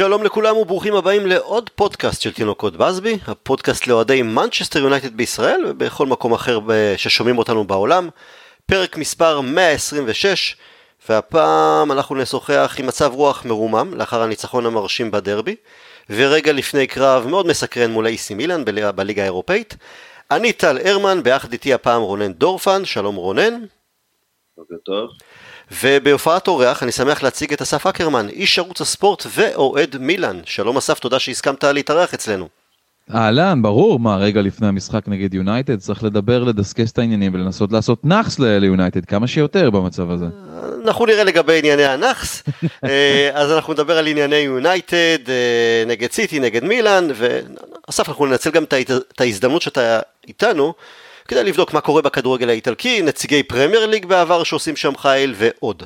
שלום לכולם וברוכים הבאים לעוד פודקאסט של תינוקות באזבי, הפודקאסט לאוהדי מנצ'סטר יונייטד בישראל ובכל מקום אחר ששומעים אותנו בעולם. פרק מספר 126, והפעם אנחנו נשוחח עם מצב רוח מרומם לאחר הניצחון המרשים בדרבי, ורגע לפני קרב מאוד מסקרן מול אייסי מילאן בליגה האירופאית. אני טל הרמן, ביחד איתי הפעם רונן דורפן, שלום רונן. בוקר טוב. ובהופעת אורח אני שמח להציג את אסף אקרמן, איש ערוץ הספורט ואוהד מילאן. שלום אסף, תודה שהסכמת להתארח אצלנו. אהלן, ברור, מה, רגע לפני המשחק נגד יונייטד, צריך לדבר, לדסקס את העניינים ולנסות לעשות נאחס ליונייטד כמה שיותר במצב הזה. אנחנו נראה לגבי ענייני הנאחס, אה, אז אנחנו נדבר על ענייני יונייטד, אה, נגד סיטי, נגד מילאן, ואסף, אנחנו ננצל גם את ההזדמנות שאתה איתנו. כדי לבדוק מה קורה בכדורגל האיטלקי, נציגי פרמייר ליג בעבר שעושים שם חיל ועוד.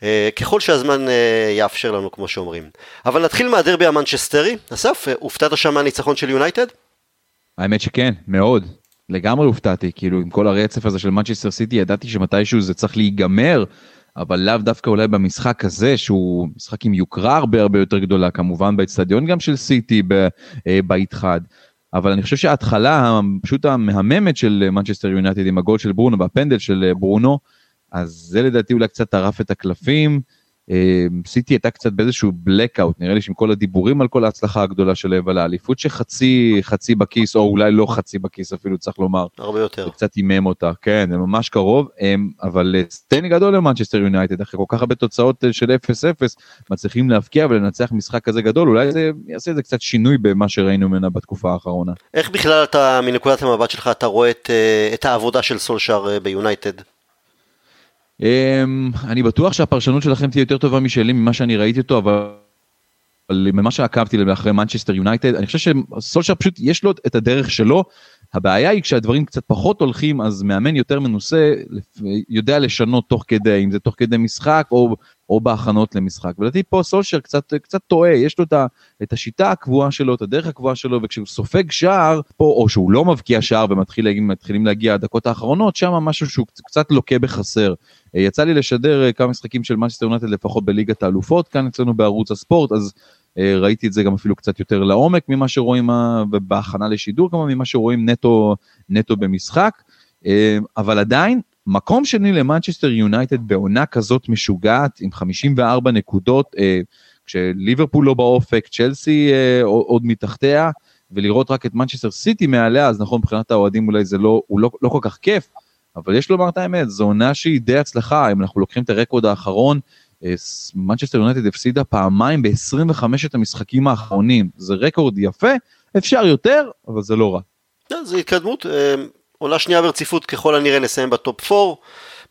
אה, ככל שהזמן אה, יאפשר לנו כמו שאומרים. אבל נתחיל מהדרבי המנצ'סטרי. אסף, אה, הופתעת שם מהניצחון של יונייטד? האמת שכן, מאוד. לגמרי הופתעתי, כאילו עם כל הרצף הזה של מנצ'סטר סיטי ידעתי שמתישהו זה צריך להיגמר, אבל לאו דווקא אולי במשחק הזה שהוא משחק עם יוקרה הרבה הרבה יותר גדולה, כמובן באצטדיון גם של סיטי באיתחד. אבל אני חושב שההתחלה פשוט המהממת של מנצ'סטר יונייטד עם הגול של ברונו והפנדל של ברונו, אז זה לדעתי אולי קצת טרף את הקלפים. אה, סיטי הייתה קצת באיזשהו blackout, נראה לי שעם כל הדיבורים על כל ההצלחה הגדולה שלהם ועל האליפות שחצי חצי בכיס, או אולי לא חצי בכיס אפילו צריך לומר. הרבה יותר. זה קצת הימם אותה, כן, זה ממש קרוב, אבל אה, statement גדול למנצ'סטר יונייטד, אחרי כל כך הרבה תוצאות אה, של 0-0, מצליחים להבקיע ולנצח משחק כזה גדול, אולי זה יעשה איזה קצת שינוי במה שראינו ממנה בתקופה האחרונה. איך בכלל אתה, מנקודת המבט שלך, אתה רואה את, את העבודה של סולשאר ביונייטד? Um, אני בטוח שהפרשנות שלכם תהיה יותר טובה משלי ממה שאני ראיתי אותו, אבל ממה שעקבתי אחרי מנצ'סטר יונייטד, אני חושב שסולשר פשוט יש לו את הדרך שלו. הבעיה היא כשהדברים קצת פחות הולכים, אז מאמן יותר מנוסה יודע לשנות תוך כדי, אם זה תוך כדי משחק או, או בהכנות למשחק. ולדעתי פה סולשר קצת, קצת טועה, יש לו את, ה, את השיטה הקבועה שלו, את הדרך הקבועה שלו, וכשהוא סופג שער, פה, או שהוא לא מבקיע שער ומתחילים להגיע הדקות האחרונות, שם משהו שהוא קצת לוקה בחסר. יצא לי לשדר אה, כמה משחקים של מנצ'סטר יונטד לפחות בליגת האלופות כאן אצלנו בערוץ הספורט, אז ראיתי את זה גם אפילו קצת יותר לעומק ממה שרואים, בהכנה לשידור כמובן, ממה שרואים נטו, נטו במשחק, אבל עדיין, מקום שני למנצ'סטר יונייטד בעונה כזאת משוגעת, עם 54 נקודות, כשליברפול לא באופק, צ'לסי עוד מתחתיה, ולראות רק את מנצ'סטר סיטי מעליה, אז נכון, מבחינת האוהדים אולי זה לא, לא, לא כל כך כיף, אבל יש לומר את האמת, זו עונה שהיא די הצלחה, אם אנחנו לוקחים את הרקורד האחרון, מנצ'סטר יונייטד הפסידה פעמיים ב-25 את המשחקים האחרונים, זה רקורד יפה, אפשר יותר, אבל זה לא רע. לא, זה התקדמות, אה, עונה שנייה ברציפות ככל הנראה נסיים בטופ 4,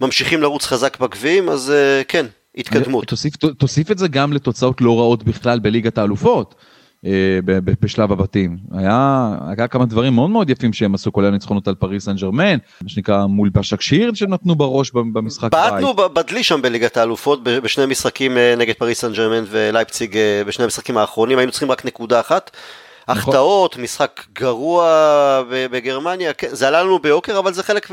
ממשיכים לרוץ חזק בגביעים, אז אה, כן, התקדמות. תוסיף, תוסיף את זה גם לתוצאות לא רעות בכלל בליגת האלופות. אה, בשלב הבתים. היה, היה כמה דברים מאוד מאוד יפים שהם עשו, כולל ניצחונות על פריס סן ג'רמן, מה שנקרא מול בשקשיר שנתנו בראש במשחק בעטנו בדלי שם בליגת האלופות בשני משחקים אה, נגד פריס סן ג'רמן ולייפציג אה, בשני המשחקים האחרונים, היינו צריכים רק נקודה אחת. נכון. החטאות, משחק גרוע בגרמניה, כן, זה עלה לנו ביוקר, אבל זה חלק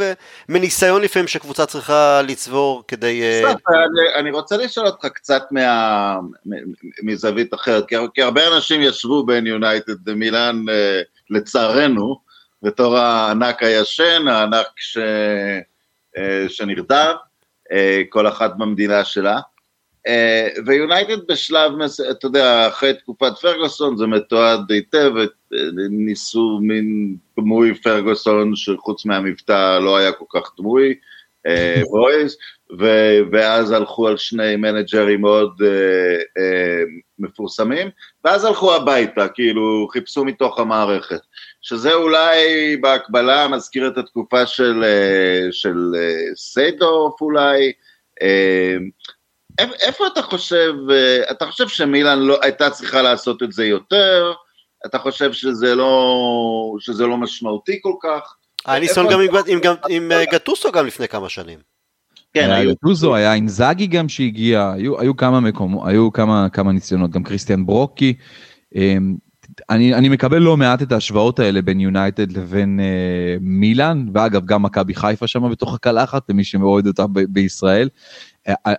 מניסיון לפעמים שקבוצה צריכה לצבור כדי... סוף, אני, אני רוצה לשאול אותך קצת מה, מזווית אחרת, כי, הרבה אנשים ישבו בין יונייטד למילאן, לצערנו, בתור הענק הישן, הענק ש, שנרדם, כל אחת במדינה שלה. אה, ויונייטד בשלב, אתה יודע, אחרי תקופת פרגוסון זה מתועד היטב, ניסו מין דמוי פרגוסון שחוץ מהמבטא לא היה כל כך דמוי, אה, ואז הלכו על שני מנג'רים מאוד אה, מפורסמים, ואז הלכו הביתה, כאילו חיפשו מתוך המערכת, שזה אולי בהקבלה מזכיר את התקופה של, של סיידורף אולי, איפה אתה חושב, אה, אתה חושב שמילאן לא, הייתה צריכה לעשות את זה יותר? אתה חושב שזה לא, שזה לא משמעותי כל כך? היה ניסיון גם, עם, עם, עם, עם אה, גטוסו גם לפני כמה שנים. כן, היה גטוסו, היה עם זאגי גם שהגיע, היו, היו כמה מקומות, היו כמה, כמה ניסיונות, גם קריסטיאן ברוקי. אמ, אני, אני מקבל לא מעט את ההשוואות האלה בין יונייטד לבין אה, מילאן, ואגב גם מכבי חיפה שם בתוך הקלחת, למי שמאוהד אותה ב- בישראל.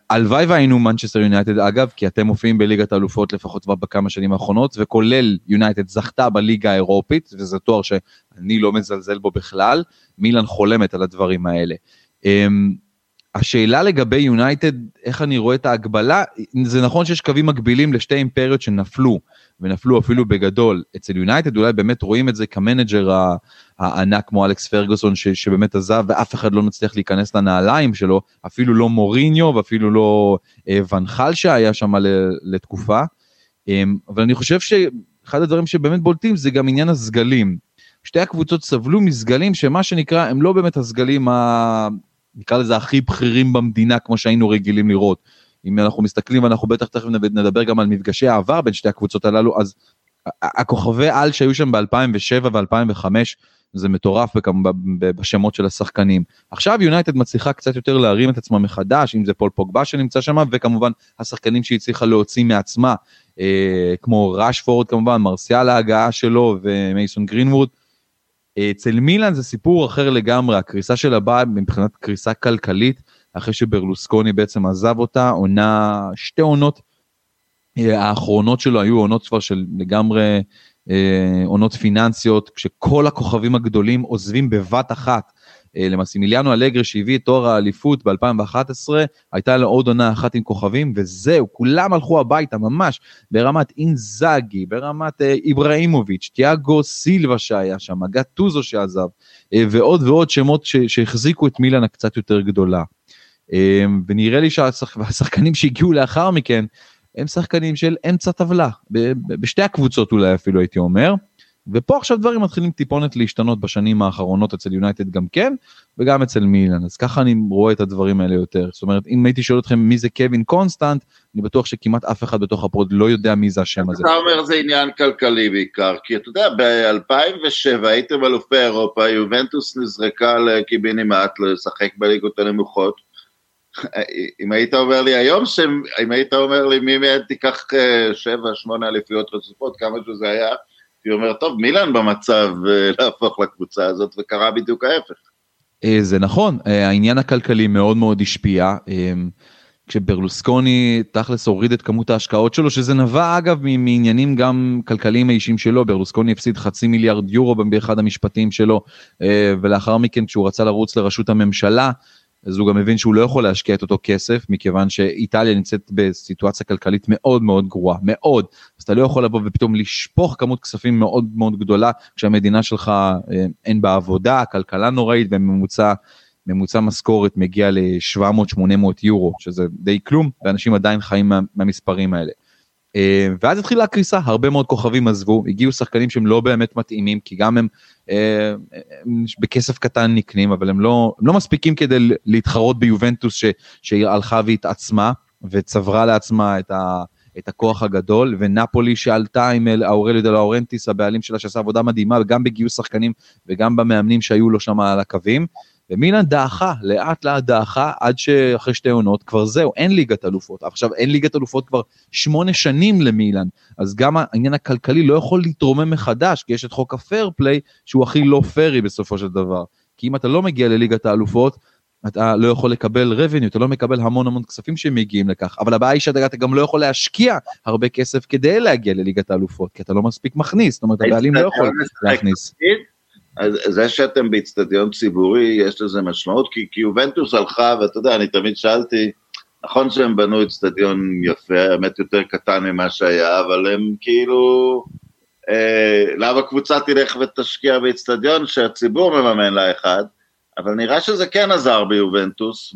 הלוואי והיינו מנצ'סטר יונייטד אגב, כי אתם מופיעים בליגת האלופות לפחות כבר בכמה שנים האחרונות, וכולל יונייטד זכתה בליגה האירופית, וזה תואר שאני לא מזלזל בו בכלל, מילאן חולמת על הדברים האלה. אמ, השאלה לגבי יונייטד, איך אני רואה את ההקבלה, זה נכון שיש קווים מקבילים לשתי אימפריות שנפלו, ונפלו אפילו בגדול. אצל יונייטד אולי באמת רואים את זה כמנג'ר הענק כמו אלכס פרגוסון ש, שבאמת עזב ואף אחד לא מצליח להיכנס לנעליים שלו, אפילו לא מוריניו ואפילו לא אה, ונחל שהיה שם לתקופה. אה, אבל אני חושב שאחד הדברים שבאמת בולטים זה גם עניין הסגלים. שתי הקבוצות סבלו מסגלים שמה שנקרא הם לא באמת הסגלים ה... נקרא לזה הכי בכירים במדינה כמו שהיינו רגילים לראות. אם אנחנו מסתכלים ואנחנו בטח תכף נדבר גם על מפגשי העבר בין שתי הקבוצות הללו אז הכוכבי על שהיו שם ב-2007 ו-2005 זה מטורף בשמות של השחקנים. עכשיו יונייטד מצליחה קצת יותר להרים את עצמה מחדש, אם זה פול פוגבה שנמצא שם, וכמובן השחקנים שהיא הצליחה להוציא מעצמה, אה, כמו ראשפורד כמובן, מרסיאל ההגעה שלו ומייסון גרינווד. אצל מילאן זה סיפור אחר לגמרי, הקריסה שלה באה מבחינת קריסה כלכלית, אחרי שברלוסקוני בעצם עזב אותה, עונה, שתי עונות אה, האחרונות שלו היו עונות כבר של לגמרי אה, עונות פיננסיות, כשכל הכוכבים הגדולים עוזבים בבת אחת. אה, למסימיליאנו אלגרי שהביא את תואר האליפות ב-2011, הייתה לו עוד עונה אחת עם כוכבים, וזהו, כולם הלכו הביתה ממש, ברמת אינזאגי, ברמת אה, איבראימוביץ', תיאגו סילבה שהיה שם, גטוזו שעזב, אה, ועוד ועוד שמות שהחזיקו את מילאן הקצת יותר גדולה. אה, ונראה לי שהשחקנים שהגיעו לאחר מכן, הם שחקנים של אמצע טבלה, בשתי הקבוצות אולי אפילו הייתי אומר. ופה עכשיו דברים מתחילים טיפונת להשתנות בשנים האחרונות אצל יונייטד גם כן, וגם אצל מילן, אז ככה אני רואה את הדברים האלה יותר. זאת אומרת, אם הייתי שואל אתכם מי זה קווין קונסטנט, אני בטוח שכמעט אף אחד בתוך הפוד לא יודע מי זה השם הזה. אתה אומר זה עניין כלכלי בעיקר, כי אתה יודע, ב-2007 הייתם אלופי אירופה, יובנטוס נזרקה לקיבינימט לשחק בליגות הנמוכות. אם היית אומר לי היום. אם היית אומר לי מי מהם תיקח 7-8 אה, אליפויות רצופות, כמה שזה היה, הייתי אומר, טוב, מילאן במצב אה, להפוך לקבוצה הזאת, וקרה בדיוק ההפך. אה, זה נכון, העניין הכלכלי מאוד מאוד השפיע. כשברלוסקוני תכלס הוריד את כמות ההשקעות שלו, שזה נבע אגב מעניינים גם כלכליים אישיים שלו, ברלוסקוני הפסיד חצי מיליארד יורו באחד המשפטים שלו, ולאחר מכן כשהוא רצה לרוץ לראשות הממשלה, אז הוא גם מבין שהוא לא יכול להשקיע את אותו כסף, מכיוון שאיטליה נמצאת בסיטואציה כלכלית מאוד מאוד גרועה, מאוד. אז אתה לא יכול לבוא ופתאום לשפוך כמות כספים מאוד מאוד גדולה, כשהמדינה שלך אה, אין בה עבודה, כלכלה נוראית וממוצע ממוצע משכורת מגיע ל-700-800 יורו, שזה די כלום, ואנשים עדיין חיים מה, מהמספרים האלה. אה, ואז התחילה הקריסה, הרבה מאוד כוכבים עזבו, הגיעו שחקנים שהם לא באמת מתאימים, כי גם הם, אה, הם בכסף קטן נקנים, אבל הם לא, הם לא מספיקים כדי להתחרות ביובנטוס ש, שהלכה והתעצמה, וצברה לעצמה את, ה, את הכוח הגדול, ונפולי שעלתה עם האורליו דה לאורנטיס, הבעלים שלה שעשה עבודה מדהימה, גם בגיוס שחקנים וגם במאמנים שהיו לו שם על הקווים. ומילן דעכה, לאט לאט דעכה, עד שאחרי שתי עונות כבר זהו, אין ליגת אלופות. עכשיו אין ליגת אלופות כבר שמונה שנים למילן, אז גם העניין הכלכלי לא יכול להתרומם מחדש, כי יש את חוק הפייר פליי, שהוא הכי לא פיירי בסופו של דבר. כי אם אתה לא מגיע לליגת האלופות, אתה לא יכול לקבל revenue, אתה לא מקבל המון המון כספים שמגיעים לכך, אבל הבעיה היא שאתה גם לא יכול להשקיע הרבה כסף כדי להגיע לליגת האלופות, כי אתה לא מספיק מכניס, זאת אומרת הבעלים לא יכול להכניס. אז זה שאתם באיצטדיון ציבורי, יש לזה משמעות, כי, כי יובנטוס הלכה, ואתה יודע, אני תמיד שאלתי, נכון שהם בנו איצטדיון יפה, האמת יותר קטן ממה שהיה, אבל הם כאילו, אה, למה קבוצה תלך ותשקיע באיצטדיון שהציבור מממן לה אחד, אבל נראה שזה כן עזר ביובנטוס,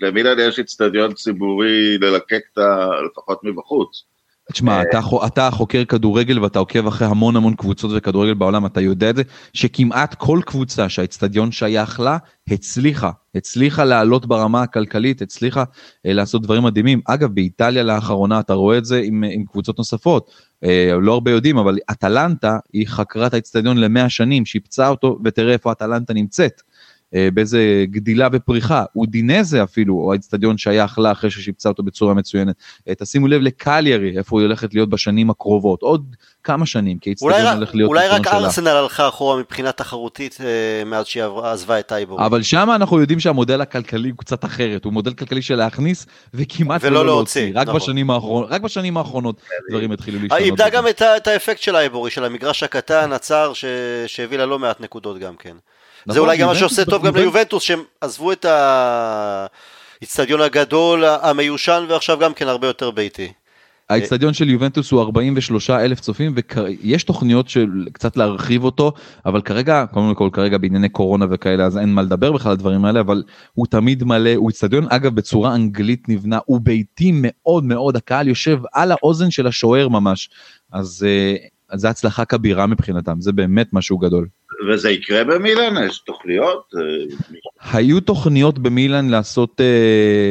ולמילן יש איצטדיון ציבורי ללקק את ה... לפחות מבחוץ. תשמע, אה, אתה, אתה חוקר כדורגל ואתה עוקב אחרי המון המון קבוצות וכדורגל בעולם, אתה יודע את זה, שכמעט כל קבוצה שהאצטדיון שייך לה, הצליחה, הצליחה לעלות ברמה הכלכלית, הצליחה אה, לעשות דברים מדהימים. אגב, באיטליה לאחרונה אתה רואה את זה עם, עם קבוצות נוספות, אה, לא הרבה יודעים, אבל אטלנטה היא חקרה את האצטדיון למאה שנים, שיפצה אותו, ותראה איפה אטלנטה נמצאת. אה, באיזה גדילה ופריחה, אודינזה אפילו, או האצטדיון שייך לה אחרי ששיפצה אותו בצורה מצוינת. אה, תשימו לב לקליירי, איפה הוא הולכת להיות בשנים הקרובות, עוד כמה שנים, כי האצטדיון הולך להיות... אולי רק ארסנל הלכה אחורה מבחינה תחרותית אה, מאז שהיא עזבה את אייבור. אבל שם אנחנו יודעים שהמודל הכלכלי הוא קצת אחרת, הוא מודל כלכלי של להכניס וכמעט ולא להוציא. רק, נכון. בשנים האחרונות, רק בשנים האחרונות דברים התחילו להשתנות. איבדה גם את, את האפקט של האייבורי, של המגרש הקטן, הצר, שהביא לה לא מעט נקודות גם כן. נכון, זה אולי גם מה שעושה טוב גם ליובנטוס, שהם עזבו את האיצטדיון הגדול, המיושן, ועכשיו גם כן הרבה יותר ביתי. האיצטדיון של יובנטוס הוא 43 אלף צופים ויש תוכניות של קצת להרחיב אותו אבל כרגע קודם כל כרגע בענייני קורונה וכאלה אז אין מה לדבר בכלל על הדברים האלה אבל הוא תמיד מלא הוא איצטדיון אגב בצורה אנגלית נבנה הוא ביתי מאוד מאוד הקהל יושב על האוזן של השוער ממש אז, אה, אז זה הצלחה כבירה מבחינתם זה באמת משהו גדול. וזה יקרה במילאן? יש תוכניות? היו תוכניות במילאן לעשות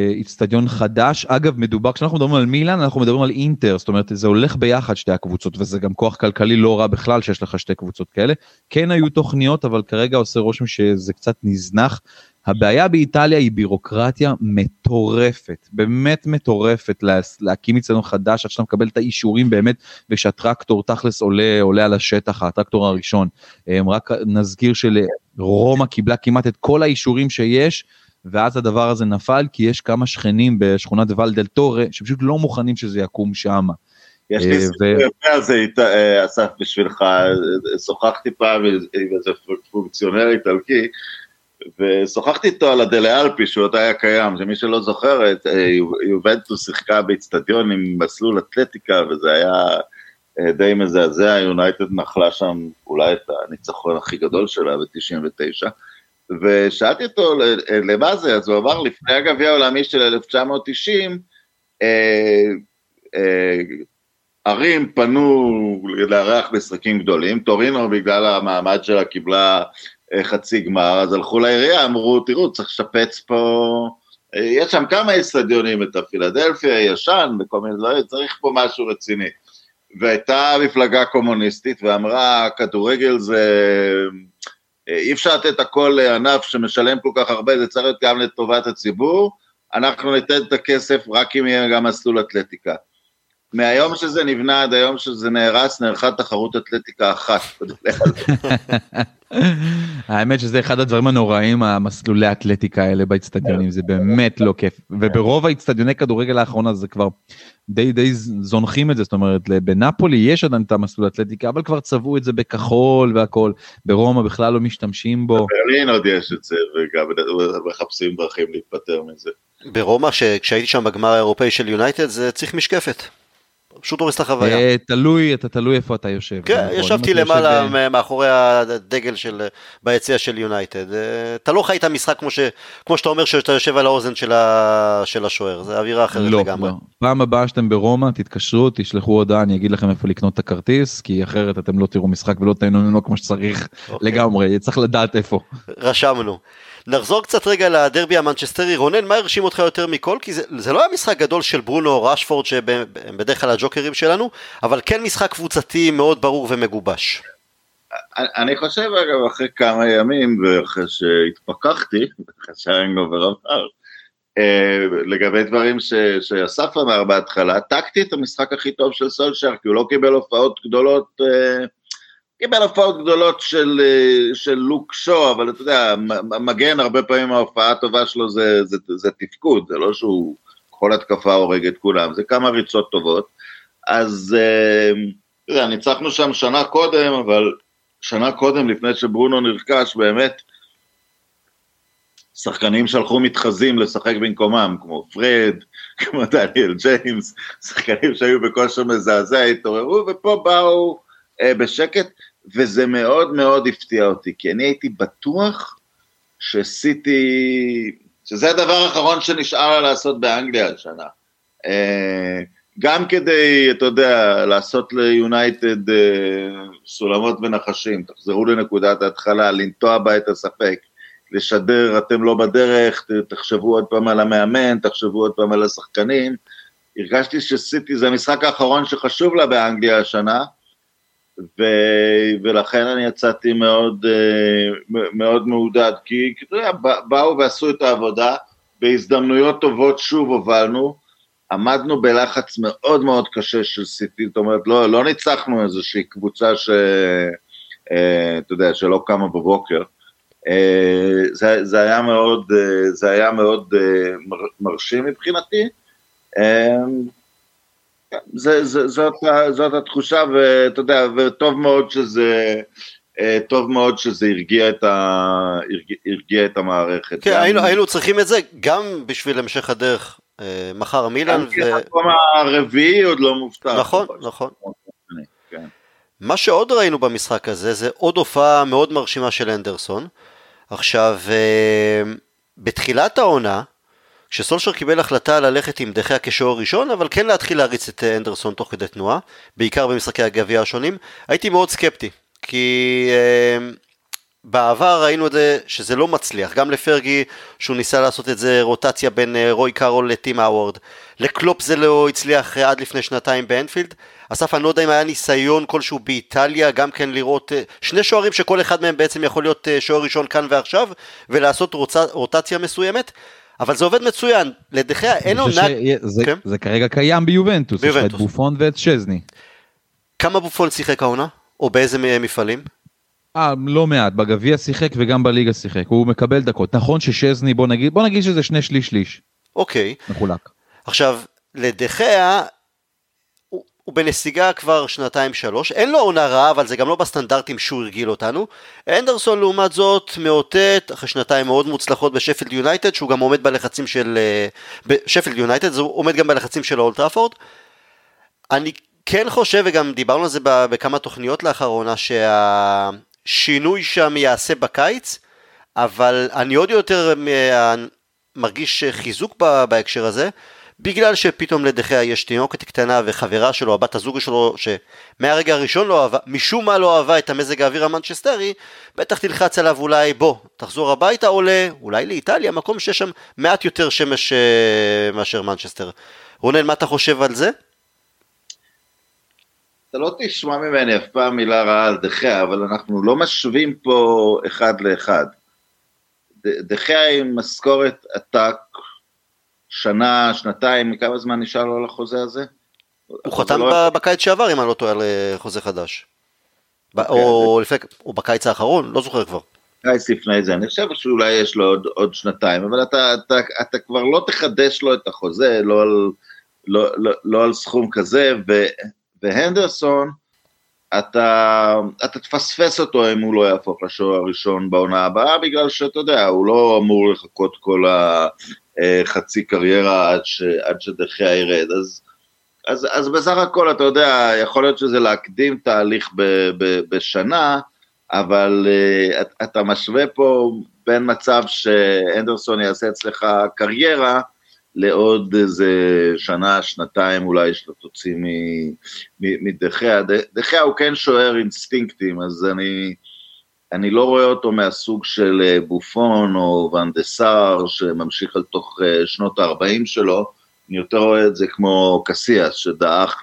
איצטדיון אה, חדש. אגב, מדובר, כשאנחנו מדברים על מילאן, אנחנו מדברים על אינטר, זאת אומרת, זה הולך ביחד שתי הקבוצות, וזה גם כוח כלכלי לא רע בכלל שיש לך שתי קבוצות כאלה. כן היו תוכניות, אבל כרגע עושה רושם שזה קצת נזנח. הבעיה באיטליה היא בירוקרטיה מטורפת, באמת מטורפת לה, להקים אצלנו חדש עד שאתה מקבל את האישורים באמת ושהטרקטור תכלס עולה, עולה על השטח, הטרקטור הראשון. רק נזכיר שלרומא קיבלה כמעט את כל האישורים שיש, ואז הדבר הזה נפל כי יש כמה שכנים בשכונת ולדל טורה שפשוט לא מוכנים שזה יקום שם. יש לי אה, סיפור יפה על זה, אה, אסף, בשבילך, שוחחתי פעם עם איזה פונקציונר איטלקי, ושוחחתי איתו על הדלה אלפי שהוא עוד היה קיים, שמי שלא זוכר, אה, יובנטוס שיחקה באיצטדיון עם מסלול אתלטיקה וזה היה אה, די מזעזע, יונייטד נחלה שם אולי את הניצחון הכי גדול שלה ב-99, ושאלתי אותו למה זה, אז הוא אמר לפני הגביע העולמי של 1990, אה, ערים פנו לארח משחקים גדולים, טורינו בגלל המעמד שלה קיבלה חצי גמר, אז הלכו לעירייה, אמרו, תראו, צריך לשפץ פה, יש שם כמה אצטדיונים, את הפילדלפיה הישן וכל מיני דברים, צריך פה משהו רציני. והייתה מפלגה קומוניסטית ואמרה, כדורגל זה, אי אפשר לתת הכל לענף שמשלם כל כך הרבה, זה צריך להיות גם לטובת הציבור, אנחנו ניתן את הכסף רק אם יהיה גם מסלול אתלטיקה. מהיום שזה נבנה עד היום שזה נהרס, נערכה תחרות אתלטיקה אחת. האמת שזה אחד הדברים הנוראים, המסלולי האתלטיקה האלה באצטדיונים, זה באמת לא כיף. וברוב האצטדיוני כדורגל האחרונה זה כבר די די זונחים את זה, זאת אומרת, בנפולי יש עדיין את המסלול האתלטיקה, אבל כבר צבעו את זה בכחול והכל, ברומא בכלל לא משתמשים בו. בברלין עוד יש את זה, וגם מחפשים דרכים להיפטר מזה. ברומא, כשהייתי שם בגמר האירופאי של יונייטד, זה צריך משקפת. פשוט הורס את החוויה. אה, תלוי, אתה תלוי איפה אתה יושב. כן, נכון, ישבתי למעלה יושב... מאחורי הדגל של, ביציע של יונייטד. אה, אתה לא חי את המשחק כמו, ש, כמו שאתה אומר שאתה יושב על האוזן של, ה, של השוער, זה אווירה אחרת לא, לגמרי. לא. פעם הבאה שאתם ברומא, תתקשרו, תשלחו הודעה, אני אגיד לכם איפה לקנות את הכרטיס, כי אחרת אתם לא תראו משחק ולא תהנו כמו שצריך אוקיי. לגמרי, צריך לדעת איפה. רשמנו. נחזור קצת רגע לדרבי המנצ'סטרי, רונן, מה הרשים אותך יותר מכל? כי זה, זה לא היה משחק גדול של ברונו או ראשפורד, שהם בדרך כלל הג'וקרים שלנו, אבל כן משחק קבוצתי מאוד ברור ומגובש. אני חושב, אגב, אחרי כמה ימים, ואחרי שהתפכחתי, אחרי שהאנגובר עבר, אה, לגבי דברים ש, שאסף אמר בהתחלה, טקתי את המשחק הכי טוב של סולשר, כי הוא לא קיבל הופעות גדולות אה, קיבל הופעות גדולות של, אה, של לוק שו, אבל אתה יודע, מגן הרבה פעמים ההופעה הטובה שלו זה, זה, זה תפקוד, זה לא שהוא כל התקפה הורג את כולם, זה כמה ריצות טובות. אז אה, ניצחנו שם שנה קודם, אבל שנה קודם, לפני שברונו נרכש, באמת, שחקנים שלחו מתחזים לשחק במקומם, כמו פרד, כמו דניאל ג'יימס, שחקנים שהיו בכושר מזעזע, התעוררו, ופה באו אה, בשקט. וזה מאוד מאוד הפתיע אותי, כי אני הייתי בטוח שסיטי, שזה הדבר האחרון שנשאר לה לעשות באנגליה השנה. אה, גם כדי, אתה יודע, לעשות ליונייטד אה, סולמות ונחשים, תחזרו לנקודת ההתחלה, לנטוע בה את הספק, לשדר אתם לא בדרך, תחשבו עוד פעם על המאמן, תחשבו עוד פעם על השחקנים. הרגשתי שסיטי זה המשחק האחרון שחשוב לה באנגליה השנה, ו, ולכן אני יצאתי מאוד, מאוד מעודד, כי אתה יודע, באו ועשו את העבודה, בהזדמנויות טובות שוב הובלנו, עמדנו בלחץ מאוד מאוד קשה של סיטי, זאת אומרת, לא, לא ניצחנו איזושהי קבוצה ש... אתה יודע, שלא קמה בבוקר. זה, זה היה מאוד, זה היה מאוד מרשים מבחינתי. זה, זה, זאת, זאת התחושה, ואתה יודע, וטוב מאוד שזה, טוב מאוד שזה הרגיע את, ה, הרגיע, הרגיע את המערכת. כן, גם... היינו, היינו צריכים את זה גם בשביל המשך הדרך. מחר מילאן. ו... המקום הרביעי עוד לא מובטח. נכון, נכון. כן. מה שעוד ראינו במשחק הזה זה עוד הופעה מאוד מרשימה של אנדרסון. עכשיו, בתחילת העונה, כשסולשר קיבל החלטה ללכת עם דחיה כשוער ראשון, אבל כן להתחיל להריץ את אנדרסון תוך כדי תנועה, בעיקר במשחקי הגביע השונים, הייתי מאוד סקפטי, כי אה, בעבר ראינו את זה שזה לא מצליח, גם לפרגי שהוא ניסה לעשות את זה רוטציה בין אה, רוי קארול לטים האוורד, לקלופ זה לא הצליח אה, עד לפני שנתיים באנפילד, אסף אני לא יודע אם היה ניסיון כלשהו באיטליה גם כן לראות אה, שני שוערים שכל אחד מהם בעצם יכול להיות אה, שוער ראשון כאן ועכשיו ולעשות רוצ... רוטציה מסוימת אבל זה עובד מצוין, לדחיה אין עונה... זה, כן? זה כרגע קיים ביובנטוס, יש לך את בופון ואת שזני. כמה בופון שיחק העונה? או באיזה מפעלים? אה, לא מעט, בגביע שיחק וגם בליגה שיחק, הוא מקבל דקות. נכון ששזני, בוא נגיד, בוא נגיד שזה שני שליש שליש. אוקיי. מחולק. עכשיו, לדחיה הוא בנסיגה כבר שנתיים שלוש, אין לו עונה רעה אבל זה גם לא בסטנדרטים שהוא הרגיל אותנו. אנדרסון לעומת זאת מאותת אחרי שנתיים מאוד מוצלחות בשפילד יונייטד שהוא גם עומד בלחצים של... אה, בשפילד יונייטד זה עומד גם בלחצים של אולטראפורד. אני כן חושב וגם דיברנו על זה בכמה תוכניות לאחרונה שהשינוי שם יעשה בקיץ אבל אני עוד יותר אה, מרגיש חיזוק בהקשר הזה. בגלל שפתאום לדחיה יש תינוקת קטנה וחברה שלו, הבת הזוג שלו, שמהרגע הראשון לא אהבה, משום מה לא אהבה את המזג האוויר המנצ'סטרי, בטח תלחץ עליו אולי בוא, תחזור הביתה עולה, אולי לאיטליה, מקום שיש שם מעט יותר שמש uh, מאשר מנצ'סטר. רונן, מה אתה חושב על זה? אתה לא תשמע ממני אף פעם מילה רעה על דחיה, אבל אנחנו לא משווים פה אחד לאחד. דחיה עם משכורת עתק, שנה, שנתיים, כמה זמן נשאר לו על החוזה הזה? הוא חתם לא... בקיץ שעבר, אם אני לא טועה, על אה, חוזה חדש. Okay, אוקיי, או, לפני, או בקיץ האחרון, לא זוכר כבר. קיץ לפני זה, אני חושב שאולי יש לו עוד, עוד שנתיים, אבל אתה, אתה, אתה כבר לא תחדש לו את החוזה, לא על, לא, לא, לא על סכום כזה, ו, והנדרסון, אתה, אתה תפספס אותו אם הוא לא יהפוך לשוער הראשון בעונה הבאה, בגלל שאתה יודע, הוא לא אמור לחכות כל ה... אה, חצי קריירה עד, ש, עד שדחיה ירד. אז, אז, אז בסך הכל, אתה יודע, יכול להיות שזה להקדים תהליך ב, ב, בשנה, אבל uh, אתה משווה פה בין מצב שאנדרסון יעשה אצלך קריירה, לעוד איזה שנה, שנתיים אולי שאתה תוציא מדחיה. דחיה הוא כן שוער אינסטינקטים, אז אני, אני לא רואה אותו מהסוג של אה, בופון או ואן שממשיך על תוך אה, שנות ה-40 שלו, אני יותר רואה את זה כמו קסיאס שדעך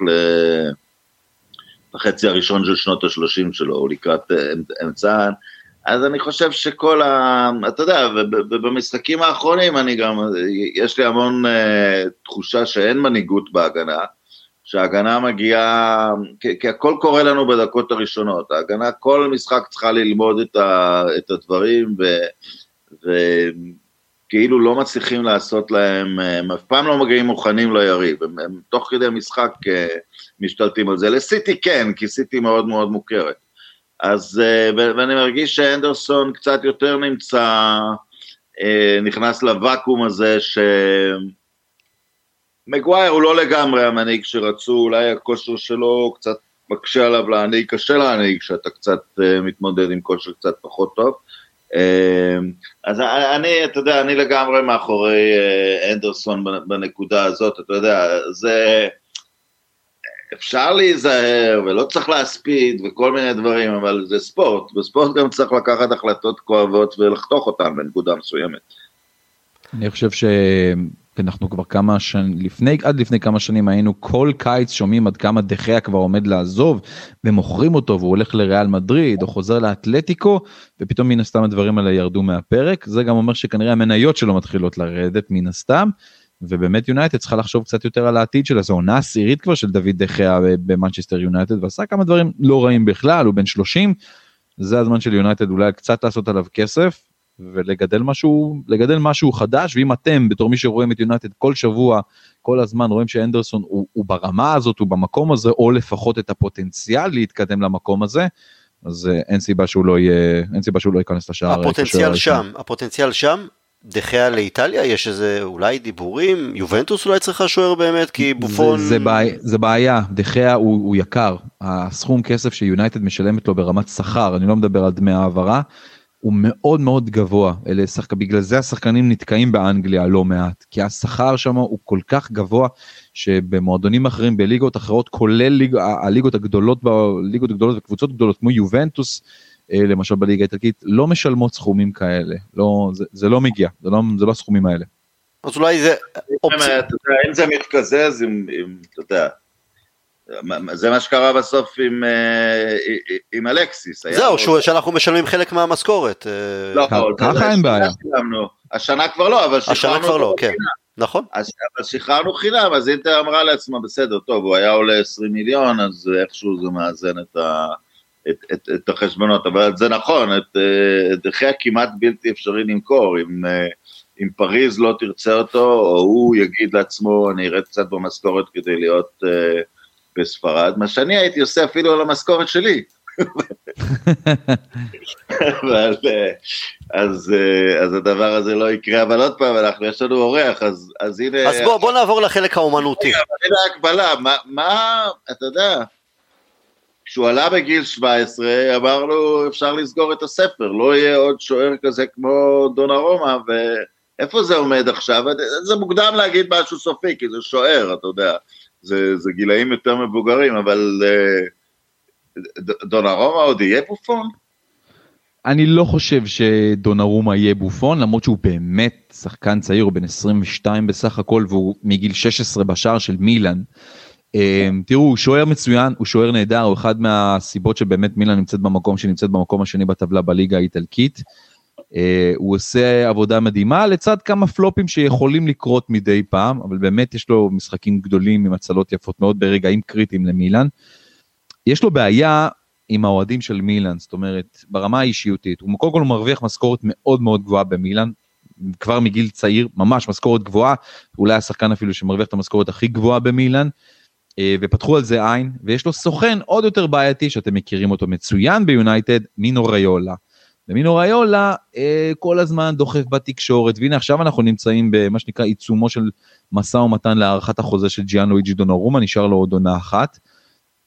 לחצי הראשון של שנות ה-30 שלו, או לקראת אה, אמצען. אז אני חושב שכל ה... אתה יודע, ובמשחקים האחרונים אני גם, יש לי המון תחושה שאין מנהיגות בהגנה. שההגנה מגיעה, כי, כי הכל קורה לנו בדקות הראשונות, ההגנה כל משחק צריכה ללמוד את, ה, את הדברים ו, וכאילו לא מצליחים לעשות להם, הם אף פעם לא מגיעים מוכנים ליריב, הם, הם תוך כדי משחק אה, משתלטים על זה, לסיטי כן, כי סיטי מאוד מאוד מוכרת. אז, אה, ואני מרגיש שאנדרסון קצת יותר נמצא, אה, נכנס לוואקום הזה ש... מגווייר הוא לא לגמרי המנהיג שרצו, אולי הכושר שלו קצת מקשה עליו להנהיג, קשה להנהיג כשאתה קצת uh, מתמודד עם כושר קצת פחות טוב. אז אני, אתה יודע, אני לגמרי מאחורי אנדרסון בנקודה הזאת, אתה יודע, זה... אפשר להיזהר ולא צריך להספיד וכל מיני דברים, אבל זה ספורט, בספורט גם צריך לקחת החלטות כואבות ולחתוך אותן בנקודה מסוימת. אני חושב ש... אנחנו כבר כמה שנים, לפני, עד לפני כמה שנים היינו כל קיץ שומעים עד כמה דחיה כבר עומד לעזוב ומוכרים אותו והוא הולך לריאל מדריד או חוזר לאתלטיקו ופתאום מן הסתם הדברים האלה ירדו מהפרק זה גם אומר שכנראה המניות שלו מתחילות לרדת מן הסתם ובאמת יונייטד צריכה לחשוב קצת יותר על העתיד שלה, זו עונה עשירית כבר של דויד דה חאה במנצ'סטר יונייטד ועשה כמה דברים לא רעים בכלל, הוא בן 30, זה הזמן של יונייטד אולי קצת לעשות עליו כסף ולגדל משהו, לגדל משהו חדש, ואם אתם בתור מי שרואים את יונייטד כל שבוע, כל הזמן רואים שהנדרסון הוא, הוא ברמה הזאת, הוא במקום הזה, או לפחות את הפוטנציאל להתקדם למקום הזה, אז אין סיבה שהוא לא יהיה, אין סיבה שהוא לא ייכנס לשער. הפוטנציאל שם, הפוטנציאל שם, דחיה לאיטליה? יש איזה אולי דיבורים? יובנטוס אולי צריכה שוער באמת? כי בופון זה, זה, בעיה, זה בעיה. דחיה הוא, הוא יקר. הסכום כסף שיונייטד משלמת לו ברמת שכר אני לא מדבר על דמי העברה הוא מאוד מאוד גבוה. אלה שחק... בגלל זה השחקנים נתקעים באנגליה לא מעט כי השכר שם הוא כל כך גבוה שבמועדונים אחרים בליגות אחרות כולל ליג... הליגות הגדולות בליגות הגדולות וקבוצות גדולות כמו יובנטוס. אה, למשל בליגה האיטלקית לא משלמות סכומים כאלה לא זה, זה לא מגיע זה לא זה לא הסכומים האלה. אז אולי זה אופציה. אם זה מתקזז עם, עם אתה יודע. זה מה שקרה בסוף עם, אה, עם אלקסיס. זהו, שהוא, שאנחנו משלמים חלק מהמשכורת. אה. לא, ככה אין בעיה. השנה כבר לא, אבל שחררנו השנה כבר לא, כן. נכון. אז, אבל שחררנו חינם, אז אינטר אמרה לעצמה, בסדר, טוב, הוא היה עולה 20 מיליון, אז איכשהו זה מאזן את ה... את, את, את החשבונות, אבל זה נכון, את, אה, את דחיה כמעט בלתי אפשרי למכור, אם, אה, אם פריז לא תרצה אותו, או הוא יגיד לעצמו, אני ארד קצת במשכורת כדי להיות uh, בספרד, מה שאני הייתי עושה אפילו על המשכורת שלי. אבל, אז, אז הדבר הזה לא יקרה, אבל עוד פעם, אנחנו, יש לנו אורח, אז, אז הנה... אז בוא, בוא נעבור לחלק האומנותי. הנה ההקבלה, מה, מה, אתה יודע, כשהוא עלה בגיל 17, אמרנו, אפשר לסגור את הספר, לא יהיה עוד שוער כזה כמו דונה רומא, ואיפה זה עומד עכשיו? זה מוקדם להגיד משהו סופי, כי זה שוער, אתה יודע, זה, זה גילאים יותר מבוגרים, אבל דונה רומא עוד יהיה בופון? אני לא חושב שדונרומה יהיה בופון, למרות שהוא באמת שחקן צעיר, הוא בן 22 בסך הכל, והוא מגיל 16 בשער של מילאן. אמ, תראו, הוא שוער מצוין, הוא שוער נהדר, הוא אחד מהסיבות שבאמת מילה נמצאת במקום שנמצאת במקום השני בטבלה בליגה האיטלקית. אה, הוא עושה עבודה מדהימה לצד כמה פלופים שיכולים לקרות מדי פעם, אבל באמת יש לו משחקים גדולים עם הצלות יפות מאוד ברגעים קריטיים למילן. יש לו בעיה עם האוהדים של מילן, זאת אומרת, ברמה האישיותית. הוא קודם כל מרוויח משכורת מאוד מאוד גבוהה במילן, כבר מגיל צעיר, ממש משכורת גבוהה, אולי השחקן אפילו שמרוויח את המשכורת הכי גבוהה במילן. אה, ופתחו על זה עין, ויש לו סוכן עוד יותר בעייתי שאתם מכירים אותו מצוין ביונייטד, מינו ריולה. ומינו ריולה אה, כל הזמן דוחף בתקשורת, והנה עכשיו אנחנו נמצאים במה שנקרא עיצומו של משא ומתן להארכת החוזה של ג'יאן לואיג'י דונורומה, נשאר לו עוד עונה אחת.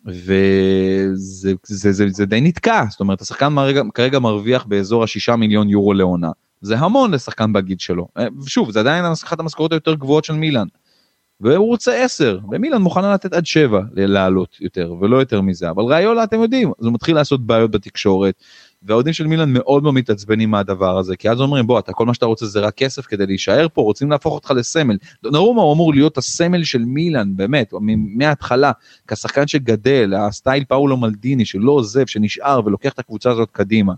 וזה זה, זה, זה די נתקע, זאת אומרת השחקן מרגע, כרגע מרוויח באזור השישה מיליון יורו לעונה. זה המון לשחקן בגיל שלו. אה, שוב, זה עדיין אחת המשכורות היותר גבוהות של מילאן. והוא רוצה 10, ומילן מוכנה לתת עד 7 לעלות יותר, ולא יותר מזה, אבל ראיולה אתם יודעים, אז הוא מתחיל לעשות בעיות בתקשורת, והאוהדים של מילן מאוד מאוד מתעצבנים מהדבר הזה, כי אז אומרים בוא, אתה כל מה שאתה רוצה זה רק כסף כדי להישאר פה, רוצים להפוך אותך לסמל. דונרומה הוא אמור להיות הסמל של מילן, באמת, מההתחלה, כשחקן שגדל, הסטייל פאולו מלדיני שלא עוזב, שנשאר ולוקח את הקבוצה הזאת קדימה.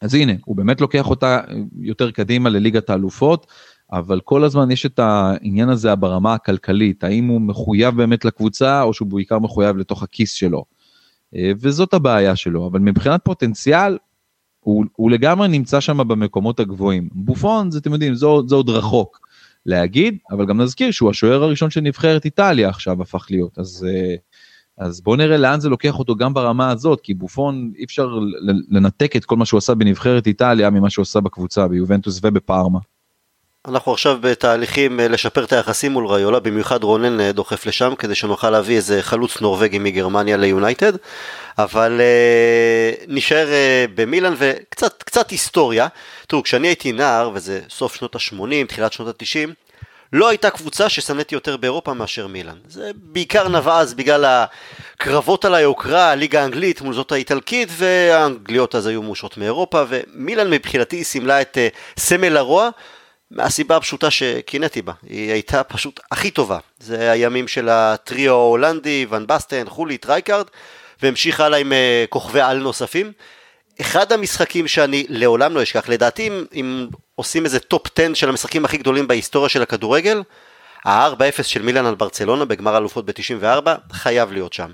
אז הנה, הוא באמת לוקח אותה יותר קדימה לליגת האלופות, אבל כל הזמן יש את העניין הזה ברמה הכלכלית, האם הוא מחויב באמת לקבוצה או שהוא בעיקר מחויב לתוך הכיס שלו. אה, וזאת הבעיה שלו, אבל מבחינת פוטנציאל, הוא, הוא לגמרי נמצא שם במקומות הגבוהים. בופון, זה אתם יודעים, זה, זה עוד רחוק להגיד, אבל גם נזכיר שהוא השוער הראשון של נבחרת איטליה עכשיו הפך להיות, אז, אה, אז בואו נראה לאן זה לוקח אותו גם ברמה הזאת, כי בופון אי אפשר לנתק את כל מה שהוא עשה בנבחרת איטליה ממה שהוא עשה בקבוצה, ביובנטוס ובפארמה. אנחנו עכשיו בתהליכים אה, לשפר את היחסים מול ריולה, במיוחד רונן אה, דוחף לשם כדי שנוכל להביא איזה חלוץ נורבגי מגרמניה ליונייטד, אבל uh, נשאר uh, במילאן וקצת קצת היסטוריה. תראו, כשאני הייתי נער, וזה סוף שנות ה-80, תחילת שנות ה-90, לא הייתה קבוצה ששנאתי יותר באירופה מאשר מילאן. זה בעיקר נבע אז בגלל הקרבות על היוקרה, הליגה האנגלית מול זאת האיטלקית, והאנגליות אז היו מאושות מאירופה, ומילאן מבחינתי סימלה את uh, סמל הרוע. מהסיבה הפשוטה שקינאתי בה, היא הייתה פשוט הכי טובה. זה הימים של הטריו ההולנדי, ון בסטן, חולית, רייקארד, והמשיך הלאה עם אה, כוכבי על נוספים. אחד המשחקים שאני לעולם לא אשכח, לדעתי אם, אם עושים איזה טופ 10 של המשחקים הכי גדולים בהיסטוריה של הכדורגל, ה-4-0 של מילאן על ברצלונה בגמר אלופות ב-94 חייב להיות שם.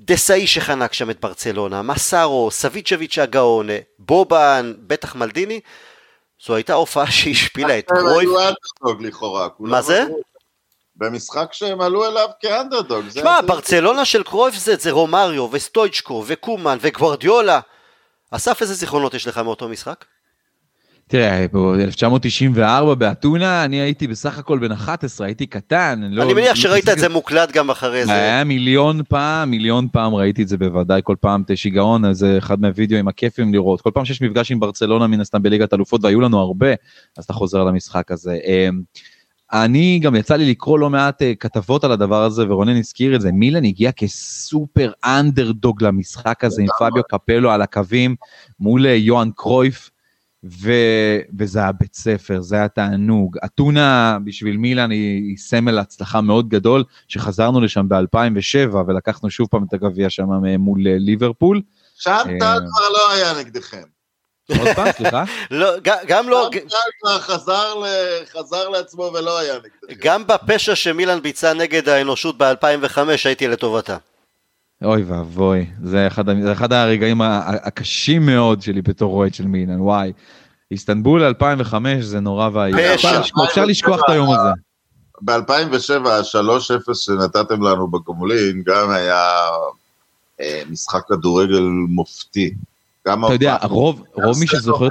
דסאי שחנק שם את ברצלונה, מסארו, סביצ'ביץ' הגאון, בובן, בטח מלדיני, זו הייתה הופעה שהשפילה את קרויף. מה זה? במשחק שהם עלו אליו כאנדרדוג. שמע, ברצלונה של קרויף זה, זה רומריו וסטויצ'קו וקומן וגוורדיולה. אסף, איזה זיכרונות יש לך מאותו משחק? תראה, ב-1994 באתונה, אני הייתי בסך הכל בן 11, הייתי קטן. אני לא, מניח שראית את זה מוקלט גם אחרי זה. היה מיליון פעם, מיליון פעם ראיתי את זה בוודאי, כל פעם את שיגעון, זה אחד מהווידאוים הכיפים לראות. כל פעם שיש מפגש עם ברצלונה מן הסתם בליגת אלופות, והיו לנו הרבה, אז אתה חוזר למשחק הזה. אמ, אני גם יצא לי לקרוא לא מעט uh, כתבות על הדבר הזה, ורונן הזכיר את זה, מילן הגיע כסופר אנדרדוג למשחק הזה עם פביו קפלו על הקווים מול uh, יוהאן קרויף, ו... וזה היה בית ספר, זה היה תענוג. אתונה בשביל מילן היא, היא סמל הצלחה מאוד גדול, שחזרנו לשם ב-2007 ולקחנו שוב פעם את הגביע שם מול אה, ליברפול. שם טל כבר לא היה נגדכם. עוד פעם, סליחה? לא, גם לא... חזר לעצמו ולא היה נגדכם. גם בפשע שמילן ביצע נגד האנושות ב-2005 הייתי לטובתה. אוי ואבוי, זה אחד, זה אחד הרגעים הקשים מאוד שלי בתור אוהד של מילן, וואי. איסטנבול 2005 זה נורא ואיום. אפשר לשכוח את היום הזה. ב-2007, ה-3-0 שנתתם לנו בגומלין, גם היה אה, משחק כדורגל מופתי. אתה יודע, רוב, רוב מי שזוכר...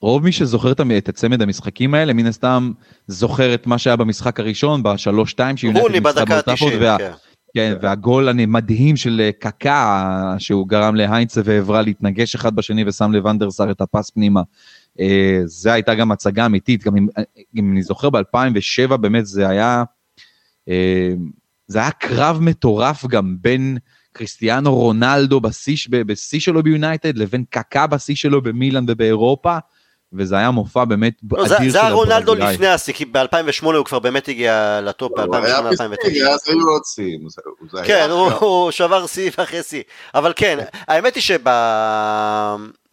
רוב מי שזוכר את הצמד המשחקים האלה, מן הסתם זוכר את מה שהיה במשחק הראשון, בשלוש-שתיים, שיונתן ניצחה באוטאפורד, וה... כן. והגול המדהים של אה, קקה, שהוא גרם להיינצה ועברה להתנגש אחד בשני ושם לוונדרסר את הפס פנימה. אה, זה הייתה גם הצגה אמיתית, גם אם, אם אני זוכר ב-2007 באמת זה היה, אה, זה היה קרב מטורף גם בין קריסטיאנו רונלדו בשיא שלו ביונייטד לבין קקה בשיא שלו במילאן ובאירופה. וזה היה מופע באמת לא, אדיר של זה היה רונלדו לפני השיא, כי ב-2008 הוא כבר באמת הגיע לטופ, ב-2008-2009. הוא אז היו עוד שיאים. כן, הוא שבר שיא אחרי שיא. אבל כן, האמת היא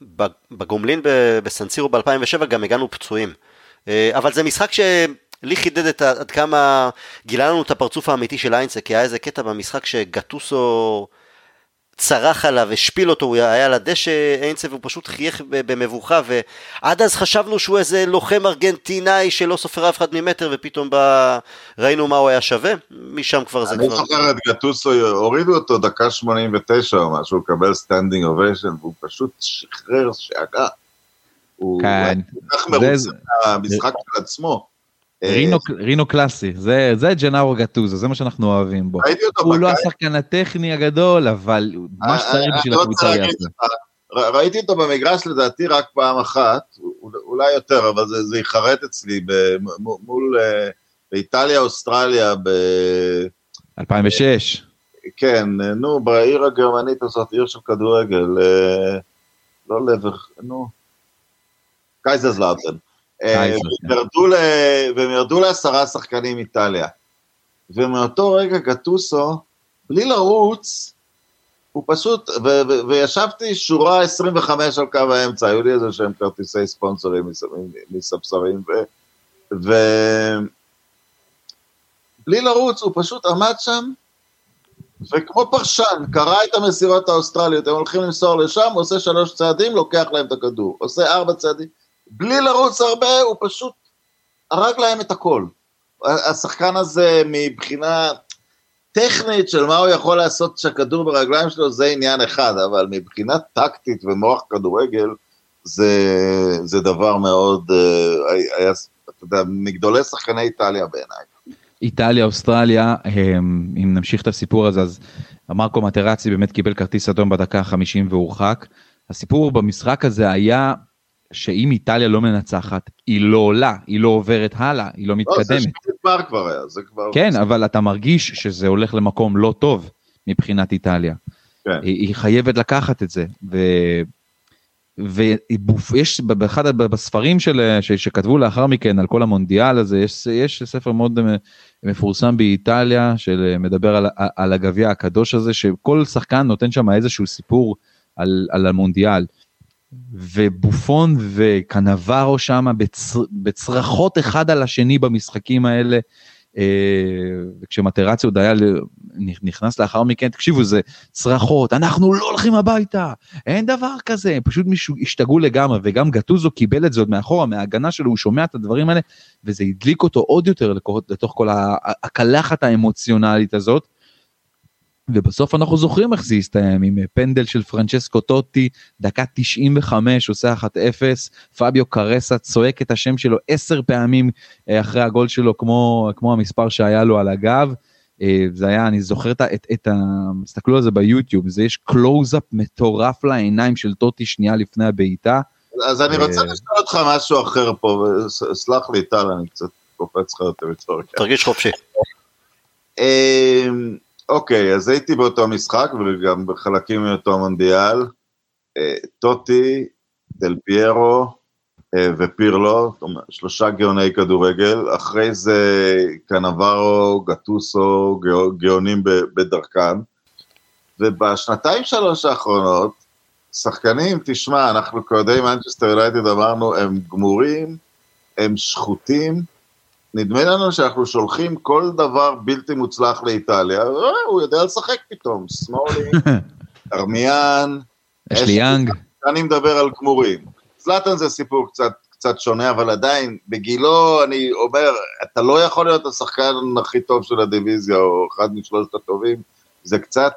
שבגומלין בסנסירו ב-2007 גם הגענו פצועים. אה, אבל זה משחק שלי חידד את עד כמה גילה לנו את הפרצוף האמיתי של איינצה, כי היה איזה קטע במשחק שגטוסו... צרח עליו, השפיל אותו, הוא היה על הדשא איינצה, הוא פשוט חייך במבוכה, ועד אז חשבנו שהוא איזה לוחם ארגנטינאי שלא סופר אף אחד ממטר, ופתאום בא... ראינו מה הוא היה שווה, משם כבר זה כבר... אני זוכר את גטוסו, הורידו אותו דקה 89 או משהו, הוא קבל standing ovation, והוא פשוט שחרר שאגה. הוא כן. כל כך מרוצה מהמשחק של עצמו. רינו, רינו קלאסי, זה, זה ג'נארו גטוזו, זה מה שאנחנו אוהבים בו. ראיתי אותו הוא לא השחקן הטכני הגדול, אבל מה שצריך בשביל הקבוצה יעשה. ראיתי אותו במגרש לדעתי רק פעם אחת, אולי יותר, אבל זה, זה ייחרט אצלי מול, אה, באיטליה, אוסטרליה, ב... 2006. כן, נו, בעיר הגרמנית הזאת, עיר של כדורגל, אה, לא לבר, נו, קייזרסלאוטן. אה, והם ירדו לעשרה שחקנים איטליה. ומאותו רגע גטוסו, בלי לרוץ, הוא פשוט, וישבתי שורה 25 על קו האמצע, היו לי איזה שהם כרטיסי ספונסרים מספסרים, ובלי לרוץ, הוא פשוט עמד שם, וכמו פרשן, קרא את המסירות האוסטרליות, הם הולכים למסור לשם, עושה שלוש צעדים, לוקח להם את הכדור, עושה ארבע צעדים, בלי לרוץ הרבה, הוא פשוט הרג להם את הכל. השחקן הזה מבחינה טכנית של מה הוא יכול לעשות כשהכדור ברגליים שלו זה עניין אחד, אבל מבחינה טקטית ומוח כדורגל זה, זה דבר מאוד, אה, היה, אתה יודע, מגדולי שחקני איטליה בעיניי. איטליה, אוסטרליה, אם נמשיך את הסיפור הזה, אז מרקו מטרצי באמת קיבל כרטיס אדום בדקה ה-50 והורחק. הסיפור במשחק הזה היה שאם איטליה לא מנצחת, היא לא עולה, היא לא עוברת הלאה, היא לא מתקדמת. לא, זה כבר כבר היה, זה כבר... כן, אבל אתה מרגיש שזה הולך למקום לא טוב מבחינת איטליה. כן. היא, היא חייבת לקחת את זה, ויש באחד בספרים של, ש, שכתבו לאחר מכן על כל המונדיאל הזה, יש, יש ספר מאוד מפורסם באיטליה שמדבר על, על הגביע הקדוש הזה, שכל שחקן נותן שם איזשהו סיפור על, על המונדיאל. ובופון וקנברו שם בצר, בצרחות אחד על השני במשחקים האלה. אה, וכשמטרציה עוד היה נכנס לאחר מכן, תקשיבו, זה צרחות, אנחנו לא הולכים הביתה, אין דבר כזה, פשוט מישהו השתגעו לגמרי, וגם גטוזו קיבל את זה עוד מאחורה, מההגנה שלו, הוא שומע את הדברים האלה, וזה הדליק אותו עוד יותר לתוך כל הקלחת האמוציונלית הזאת. ובסוף אנחנו זוכרים איך זה הסתיים עם פנדל של פרנצ'סקו טוטי, דקה 95 עושה 1-0, פביו קרסה צועק את השם שלו עשר פעמים אה, אחרי הגול שלו כמו, כמו המספר שהיה לו על הגב. אה, זה היה, אני זוכר את, את, את ה... תסתכלו על זה ביוטיוב, זה יש קלוז-אפ מטורף לעיניים של טוטי שנייה לפני הבעיטה. אז אני רוצה אה, לשאול אותך משהו אחר פה, וסלח לי טל, אני קצת קופץ לך יותר מצורך. תרגיש חופשי. אוקיי, אז הייתי באותו משחק וגם בחלקים מאותו מונדיאל. אה, טוטי, דל פיירו אה, ופירלו, שלושה גאוני כדורגל, אחרי זה קנברו, גטוסו, גאונים בדרכם. ובשנתיים שלוש האחרונות, שחקנים, תשמע, אנחנו כאוהדי מנצ'סטר יונייטד אמרנו, הם גמורים, הם שחוטים, נדמה לנו שאנחנו שולחים כל דבר בלתי מוצלח לאיטליה, הוא יודע לשחק פתאום, סמולי, דרמיאן, אשלי יאנג. אני מדבר על גמורים. זלאטן זה סיפור קצת, קצת שונה, אבל עדיין, בגילו, אני אומר, אתה לא יכול להיות השחקן הכי טוב של הדיוויזיה, או אחד משלושת הטובים, זה קצת,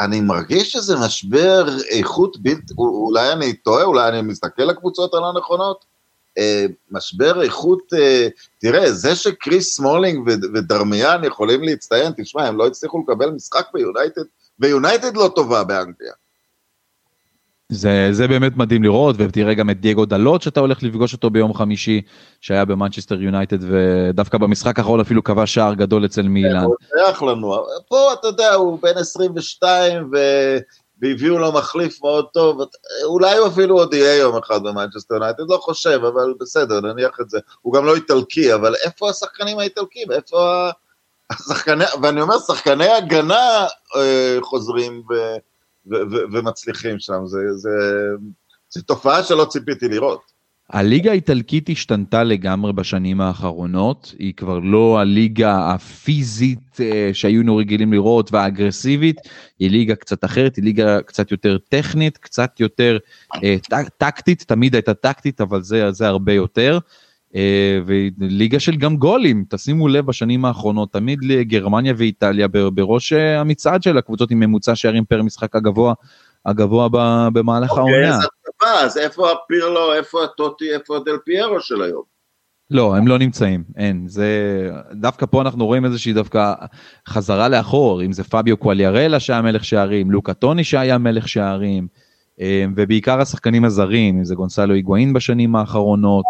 אני מרגיש שזה משבר איכות בלתי, אולי אני טועה, אולי אני מסתכל לקבוצות הלא נכונות, משבר איכות, אה, תראה, זה שקריס סמולינג ודרמיאן יכולים להצטיין, תשמע, הם לא הצליחו לקבל משחק ביונייטד, ויונייטד לא טובה באנגליה. זה, זה באמת מדהים לראות, ותראה גם את דייגו דלות שאתה הולך לפגוש אותו ביום חמישי, שהיה במנצ'סטר יונייטד, ודווקא במשחק האחרון אפילו קבע שער גדול אצל מילאן. הוא שייך לנו, פה אתה יודע, הוא בן 22, ו... והביאו לו מחליף מאוד טוב, אולי הוא אפילו עוד יהיה יום אחד במנצ'סטר יונייטד, לא חושב, אבל בסדר, נניח את זה. הוא גם לא איטלקי, אבל איפה השחקנים האיטלקים? איפה השחקני, ואני אומר, שחקני הגנה אה, חוזרים ו, ו, ו, ומצליחים שם, זה, זה, זה תופעה שלא ציפיתי לראות. הליגה האיטלקית השתנתה לגמרי בשנים האחרונות, היא כבר לא הליגה הפיזית אה, שהיינו רגילים לראות והאגרסיבית, היא ליגה קצת אחרת, היא ליגה קצת יותר טכנית, קצת יותר אה, טקטית, תמיד הייתה טקטית, אבל זה, זה הרבה יותר. אה, וליגה של גם גולים, תשימו לב בשנים האחרונות, תמיד לגרמניה ואיטליה בראש המצעד של הקבוצות עם ממוצע שערים פר משחק הגבוה, הגבוה במהלך okay, אוקיי, העונה. אז איפה הפירלו, איפה הטוטי, איפה הדל פיירו של היום? לא, הם לא נמצאים, אין, זה, דווקא פה אנחנו רואים איזושהי דווקא חזרה לאחור, אם זה פביו קואליארלה שהיה מלך שערים, לוקה טוני שהיה מלך שערים, אה, ובעיקר השחקנים הזרים, אם זה גונסלו היגואין בשנים האחרונות,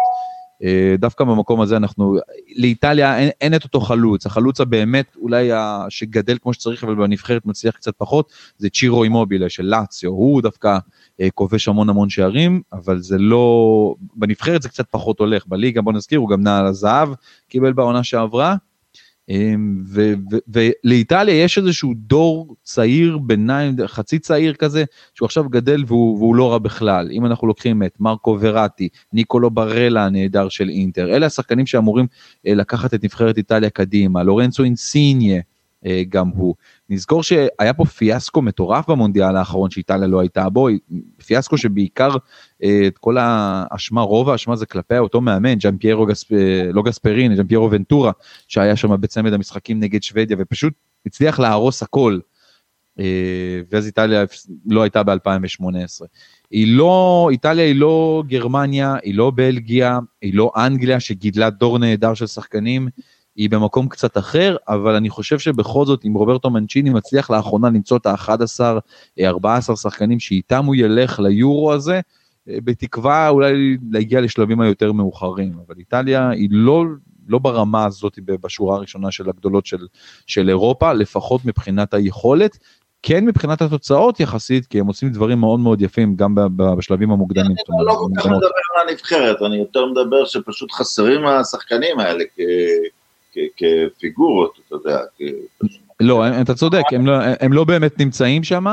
דווקא במקום הזה אנחנו, לאיטליה אין, אין את אותו חלוץ, החלוץ הבאמת אולי שגדל כמו שצריך אבל בנבחרת מצליח קצת פחות, זה צ'ירו אימובילה של לאציו, הוא דווקא אה, כובש המון המון שערים, אבל זה לא, בנבחרת זה קצת פחות הולך, בליגה בוא נזכיר הוא גם נע על הזהב, קיבל בעונה שעברה, ולאיטליה יש איזשהו דור צעיר ביניים, חצי צעיר כזה, שהוא עכשיו גדל והוא, והוא לא רע בכלל. אם אנחנו לוקחים את מרקו וראטי, ניקולו ברלה הנהדר של אינטר, אלה השחקנים שאמורים אה, לקחת את נבחרת איטליה קדימה, לורנצו אינסיניה אה, גם הוא. נזכור שהיה פה פיאסקו מטורף במונדיאל האחרון שאיטליה לא הייתה בו, פיאסקו שבעיקר אה, את כל האשמה, רוב האשמה זה כלפי אותו מאמן, ג'אן פיירו, גספ, לא גספרין, ג'אן פיירו ונטורה, שהיה שם בצמד המשחקים נגד שוודיה ופשוט הצליח להרוס הכל. אה, ואז איטליה לא הייתה ב-2018. היא לא, איטליה היא לא גרמניה, היא לא בלגיה, היא לא אנגליה שגידלה דור נהדר של שחקנים, היא במקום קצת אחר, אבל אני חושב שבכל זאת, אם רוברטו מנצ'יני מצליח לאחרונה למצוא את ה-11, 14 שחקנים שאיתם הוא ילך ליורו הזה, אה, בתקווה אולי להגיע לשלבים היותר מאוחרים, אבל איטליה היא לא, לא ברמה הזאת בשורה הראשונה של הגדולות של, של אירופה, לפחות מבחינת היכולת, כן מבחינת התוצאות יחסית, כי הם עושים דברים מאוד מאוד יפים גם בשלבים המוקדמים. אני לא כל כך מדבר על הנבחרת, אני יותר מדבר שפשוט חסרים השחקנים האלה כפיגורות, אתה יודע. לא, אתה צודק, הם לא, הם לא באמת נמצאים שם,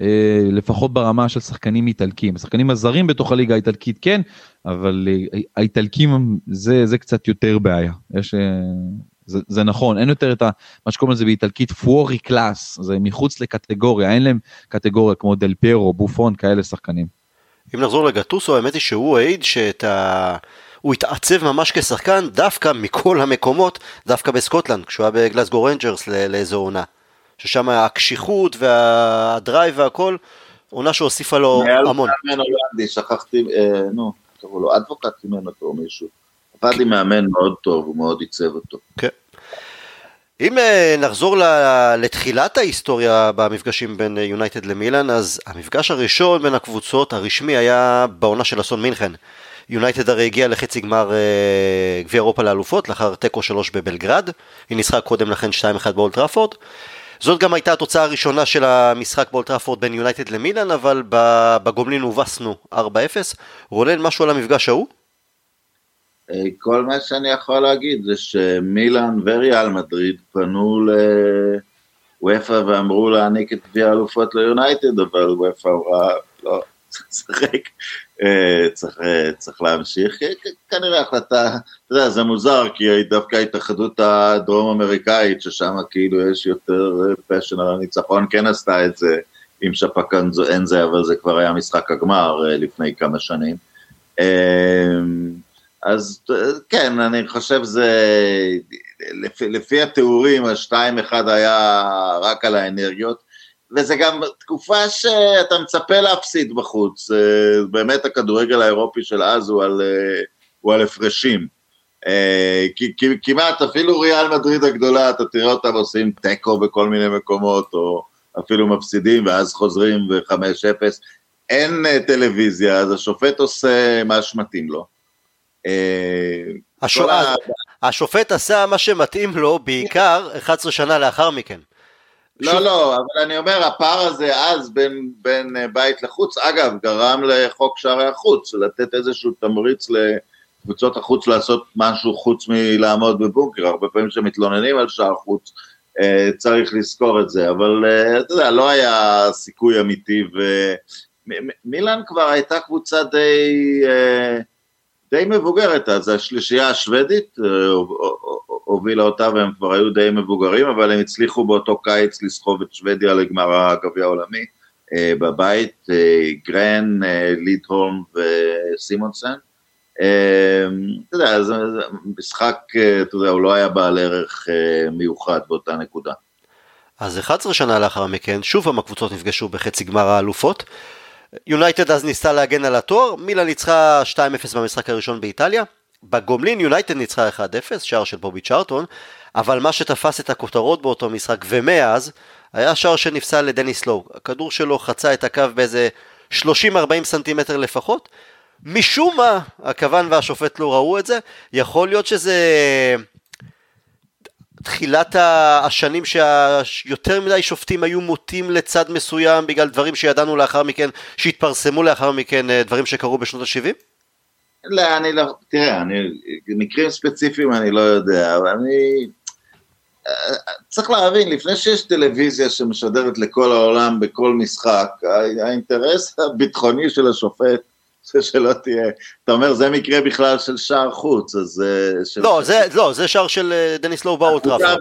אה, לפחות ברמה של שחקנים איטלקים. השחקנים הזרים בתוך הליגה האיטלקית כן, אבל אה, האיטלקים זה, זה קצת יותר בעיה. יש, אה, זה, זה נכון, אין יותר את ה, מה שקוראים לזה באיטלקית פוארי קלאס, זה מחוץ לקטגוריה, אין להם קטגוריה כמו דל פיירו, בופון, כאלה שחקנים. אם נחזור לגטוסו, האמת היא שהוא העיד שאת ה... הוא התעצב ממש כשחקן דווקא מכל המקומות, דווקא בסקוטלנד, כשהוא היה בגלסגו רנג'רס לאיזו עונה. ששם הקשיחות וה drive והכל, עונה שהוסיפה לו המון. מאמן הולנדי, שכחתי, אה, נו, קראו לו אדבוקט סימן אותו או מישהו. עבד לי מאמן מאוד טוב, הוא מאוד עיצב אותו. כן. אם אה, נחזור לתחילת ההיסטוריה במפגשים בין יונייטד למילאן, אז המפגש הראשון בין הקבוצות הרשמי היה בעונה של אסון מינכן. יונייטד הרי הגיעה לחצי גמר אה, גביע אירופה לאלופות, לאחר תיקו 3 בבלגרד, היא ניצחה קודם לכן 2-1 באולד טראפורד. זאת גם הייתה התוצאה הראשונה של המשחק באולד טראפורד בין יונייטד למילאן, אבל בגומלין הובסנו 4-0. רולן, משהו על המפגש ההוא? אה, כל מה שאני יכול להגיד זה שמילאן וריאל מדריד פנו לוופא ואמרו להעניק את גביע האלופות ליונייטד, אבל וופא אמרה, לא, אה, צריך, אה, צריך להמשיך, כנראה החלטה, אתה יודע, זה מוזר, כי דווקא ההתאחדות הדרום אמריקאית, ששם כאילו יש יותר פשן על הניצחון, כן עשתה את זה עם שפק זה, אבל זה כבר היה משחק הגמר לפני כמה שנים. אז כן, אני חושב זה, לפי, לפי התיאורים, השתיים אחד היה רק על האנרגיות, וזה גם תקופה שאתה מצפה להפסיד בחוץ, אה, באמת הכדורגל האירופי של אז הוא על, אה, הוא על הפרשים. אה, כמעט אפילו ריאל מדריד הגדולה, אתה תראה אותם עושים תיקו בכל מיני מקומות, או אפילו מפסידים ואז חוזרים ב-5-0. אין טלוויזיה, אז השופט עושה מה שמתאים לו. השופט, השופט עשה מה שמתאים לו בעיקר 11 שנה לאחר מכן. לא, לא, אבל אני אומר, הפער הזה אז בין, בין אה, בית לחוץ, אגב, גרם לחוק שערי החוץ, לתת איזשהו תמריץ לקבוצות החוץ לעשות משהו חוץ מלעמוד בבונקר, הרבה פעמים כשמתלוננים על שער חוץ, אה, צריך לזכור את זה, אבל אה, אתה יודע, לא היה סיכוי אמיתי, ומילאן כבר הייתה קבוצה די... די מבוגרת, אז השלישייה השוודית הובילה אותה והם כבר היו די מבוגרים, אבל הם הצליחו באותו קיץ לסחוב את שוודיה לגמר הגביע העולמי אה, בבית, אה, גרן, לידהורם וסימונסן. אתה יודע, זה משחק, אתה יודע, הוא לא היה בעל ערך מיוחד באותה נקודה. אז 11 שנה לאחר מכן, שוב פעם הקבוצות נפגשו בחצי גמר האלופות. יונייטד אז ניסתה להגן על התואר, מילה ניצחה 2-0 במשחק הראשון באיטליה, בגומלין יונייטד ניצחה 1-0, שער של בובי צ'ארטון, אבל מה שתפס את הכותרות באותו משחק, ומאז, היה שער שנפסל לדניס לואו. הכדור שלו חצה את הקו באיזה 30-40 סנטימטר לפחות. משום מה, הכוון והשופט לא ראו את זה. יכול להיות שזה תחילת השנים שיותר מדי שופטים היו מוטים לצד מסוים בגלל דברים שידענו לאחר מכן, שהתפרסמו לאחר מכן, אה, דברים שקרו בשנות ה-70? לא, אני לא, תראה, אני, מקרים ספציפיים אני לא יודע, אבל אני... צריך להבין, לפני שיש טלוויזיה שמשדרת לכל העולם בכל משחק, האינטרס הביטחוני של השופט זה שלא תהיה, אתה אומר זה מקרה בכלל של שער חוץ, אז... אה, של... לא, זה, לא, זה שער של אה, דניס לואו באולטראפורד.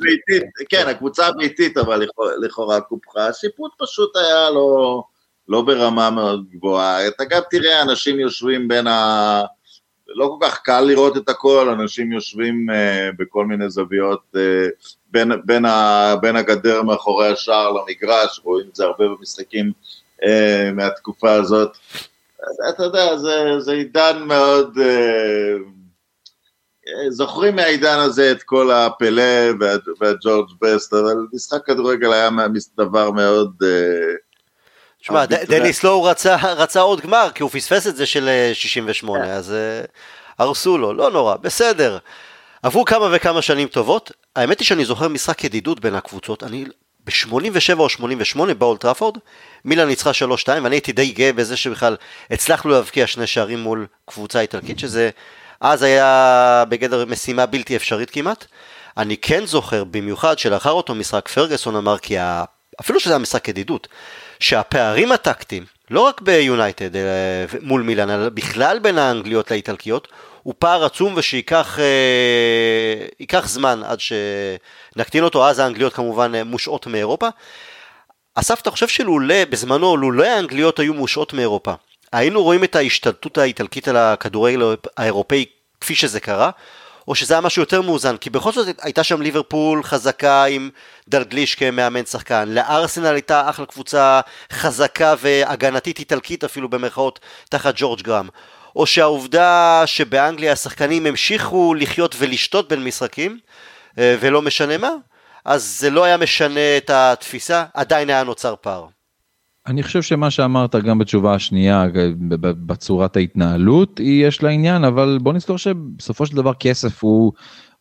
כן, הקבוצה הביתית אבל לכאורה קופחה, השיפוט פשוט היה לא, לא ברמה מאוד גבוהה. אתה גם תראה אנשים יושבים בין ה... לא כל כך קל לראות את הכל, אנשים יושבים uh, בכל מיני זוויות uh, בין, בין, ה, בין הגדר מאחורי השער למגרש, רואים את זה הרבה במשחקים uh, מהתקופה הזאת. אתה יודע, זה, זה עידן מאוד... אה, זוכרים מהעידן הזה את כל הפלה והג'ורג' בסט, אבל משחק כדורגל היה דבר מאוד... תשמע, דניס לאו רצה, רצה עוד גמר, כי הוא פספס את זה של 68, כן. אז הרסו לו, לא נורא, בסדר. עברו כמה וכמה שנים טובות, האמת היא שאני זוכר משחק ידידות בין הקבוצות, אני ב-87 או 88 באולד טראפורד, מילאן ניצחה 3-2, ואני הייתי די גאה בזה שבכלל הצלחנו להבקיע שני שערים מול קבוצה איטלקית, שזה אז היה בגדר משימה בלתי אפשרית כמעט. אני כן זוכר במיוחד שלאחר אותו משחק פרגוסון אמר כי ה... אפילו שזה היה משחק ידידות, שהפערים הטקטיים, לא רק ביונייטד מול מילאן, אלא בכלל בין האנגליות לאיטלקיות, הוא פער עצום ושייקח אה, זמן עד שנקטין אותו, אז האנגליות כמובן מושעות מאירופה. אסף, אתה חושב שלולא, בזמנו, לולא האנגליות היו מושעות מאירופה, היינו רואים את ההשתלטות האיטלקית על הכדורגל האירופאי כפי שזה קרה, או שזה היה משהו יותר מאוזן, כי בכל זאת הייתה שם ליברפול חזקה עם דלגליש כמאמן שחקן, לארסנל הייתה אחלה קבוצה חזקה והגנתית איטלקית אפילו במרכאות תחת ג'ורג' גראם, או שהעובדה שבאנגליה השחקנים המשיכו לחיות ולשתות בין משחקים, אה, ולא משנה מה, אז זה לא היה משנה את התפיסה, עדיין היה נוצר פער. אני חושב שמה שאמרת גם בתשובה השנייה בצורת ההתנהלות היא יש לה עניין אבל בוא נזכור שבסופו של דבר כסף הוא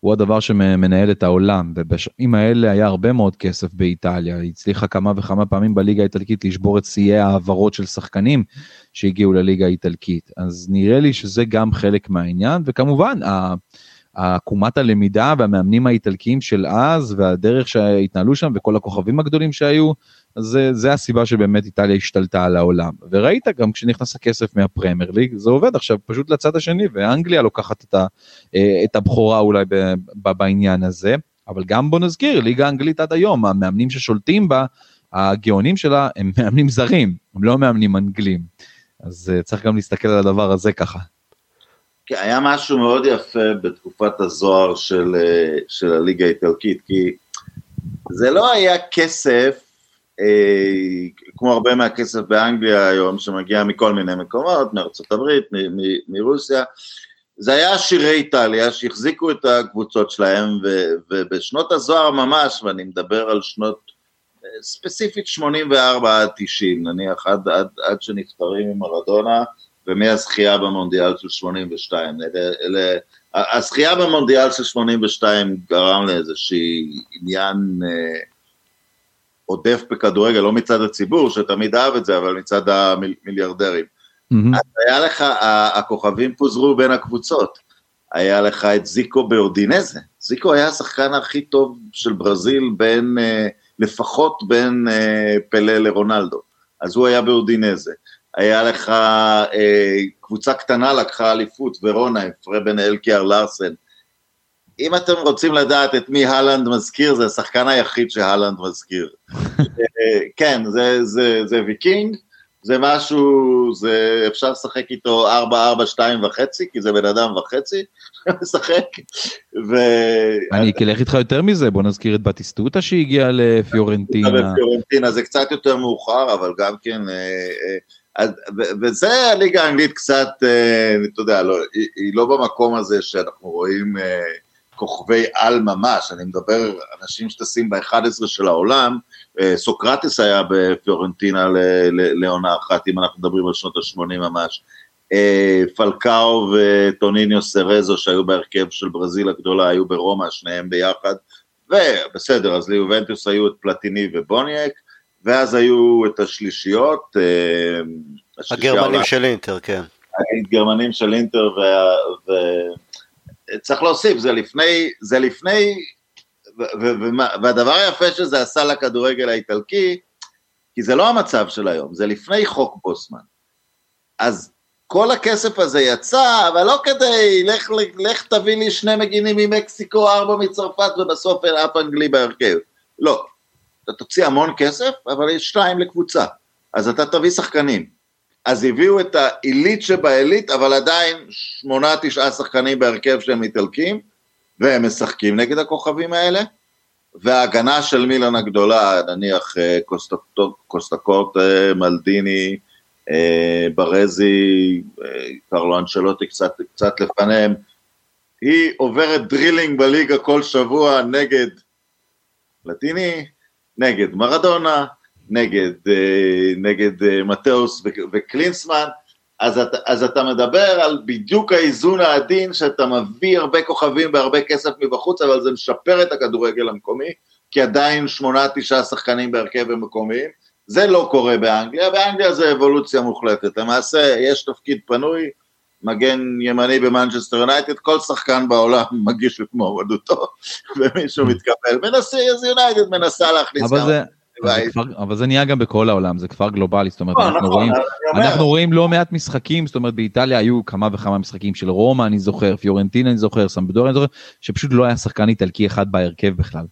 הוא הדבר שמנהל את העולם ובשנים האלה היה הרבה מאוד כסף באיטליה היא הצליחה כמה וכמה פעמים בליגה האיטלקית לשבור את שיאי העברות של שחקנים שהגיעו לליגה האיטלקית אז נראה לי שזה גם חלק מהעניין וכמובן. עקומת הלמידה והמאמנים האיטלקיים של אז והדרך שהתנהלו שם וכל הכוכבים הגדולים שהיו אז זה, זה הסיבה שבאמת איטליה השתלטה על העולם. וראית גם כשנכנס הכסף מהפרמייר ליג, זה עובד עכשיו פשוט לצד השני, ואנגליה לוקחת את, ה, אה, את הבכורה אולי ב, ב, בעניין הזה. אבל גם בוא נזכיר, ליגה האנגלית עד היום, המאמנים ששולטים בה, הגאונים שלה הם מאמנים זרים, הם לא מאמנים אנגלים. אז uh, צריך גם להסתכל על הדבר הזה ככה. כן, היה משהו מאוד יפה בתקופת הזוהר של, אה, של הליגה האיטלקית, כי זה לא היה כסף אה, כמו הרבה מהכסף באנגליה היום, שמגיע מכל מיני מקומות, מארצות הברית, מרוסיה, זה היה עשירי איטליה שהחזיקו את הקבוצות שלהם, ובשנות הזוהר ממש, ואני מדבר על שנות, אה, ספציפית 84 עד 90, נניח עד, עד, עד שנפטרים עם מרדונה, ומהזכייה במונדיאל של 82, אלה, אלה, הזכייה במונדיאל של 82 גרם לאיזשהי עניין אה, עודף בכדורגל, לא מצד הציבור, שתמיד אהב את זה, אבל מצד המיליארדרים. Mm-hmm. אז היה לך, הכוכבים פוזרו בין הקבוצות. היה לך את זיקו באורדינזה. זיקו היה השחקן הכי טוב של ברזיל בין, אה, לפחות בין אה, פלה לרונלדו. אז הוא היה באורדינזה. היה לך, אה, קבוצה קטנה לקחה אליפות, ורונה, עם פרבן אלקיאר לארסן. אם אתם רוצים לדעת את מי הלנד מזכיר, זה השחקן היחיד שהלנד מזכיר. אה, כן, זה, זה, זה ויקינג, זה משהו, זה, אפשר לשחק איתו 4-4-2 וחצי, כי זה בן אדם וחצי משחק. ו... אני אלך איתך יותר מזה, בוא נזכיר את בטיסטוטה שהגיע לפיורנטינה. לפיורנטינה זה קצת יותר מאוחר, אבל גם כן... אה, אה, וזה הליגה האנגלית קצת, אתה יודע, לא, היא לא במקום הזה שאנחנו רואים כוכבי על ממש, אני מדבר אנשים שטסים ב-11 של העולם, אה, סוקרטס היה בפיורנטינה לעונה אחת, אם אנחנו מדברים על שנות ה-80 ממש, אה, פלקאו וטוניניו סרזו שהיו בהרכב של ברזיל הגדולה, היו ברומא, שניהם ביחד, ובסדר, אז ליובנטוס היו את פלטיני ובוניאק, ואז היו את השלישיות. אה, הגרמנים של אינטר, כן. הגרמנים של אינטר, ו... ו... צריך להוסיף, זה לפני, זה לפני, והדבר היפה שזה עשה לכדורגל האיטלקי, כי זה לא המצב של היום, זה לפני חוק בוסמן. אז כל הכסף הזה יצא, אבל לא כדי, לך, לך תביא לי שני מגינים ממקסיקו, ארבע מצרפת, ובסוף אין אף אנגלי בהרכב. לא. אתה תוציא המון כסף, אבל יש שתיים לקבוצה. אז אתה תביא שחקנים. אז הביאו את העילית שבעילית, אבל עדיין שמונה, תשעה שחקנים בהרכב שהם איטלקים, והם משחקים נגד הכוכבים האלה, וההגנה של מילן הגדולה, נניח אה, קוסטקורט, אה, מלדיני, אה, ברזי, קרלו אנצ'לוטי קצת, קצת לפניהם, היא עוברת drilling בליגה כל שבוע נגד פלטיני, נגד מרדונה, נגד, אה, נגד אה, מתאוס וקלינסמן, אז אתה, אז אתה מדבר על בדיוק האיזון העדין שאתה מביא הרבה כוכבים והרבה כסף מבחוץ, אבל זה משפר את הכדורגל המקומי, כי עדיין שמונה, תשעה שחקנים בהרכב הם מקומיים, זה לא קורה באנגליה, באנגליה זה אבולוציה מוחלטת, למעשה יש תפקיד פנוי, מגן ימני במנצ'סטר יונייטד, כל שחקן בעולם מגיש את מועמדותו, ומישהו מתקבל, מנסה, אז יונייטד מנסה להכניס אבל זה, אבל זה, כבר, נהיה גם בכל העולם, זה כפר גלובלי, זאת אומרת, לא, אנחנו, נכון, רואים, אנחנו רואים לא מעט משחקים, זאת אומרת, באיטליה היו כמה וכמה משחקים של רומא, אני זוכר, פיורנטינה אני זוכר, סמבדוריה אני זוכר, שפשוט לא היה שחקן איטלקי אחד בהרכב בכלל.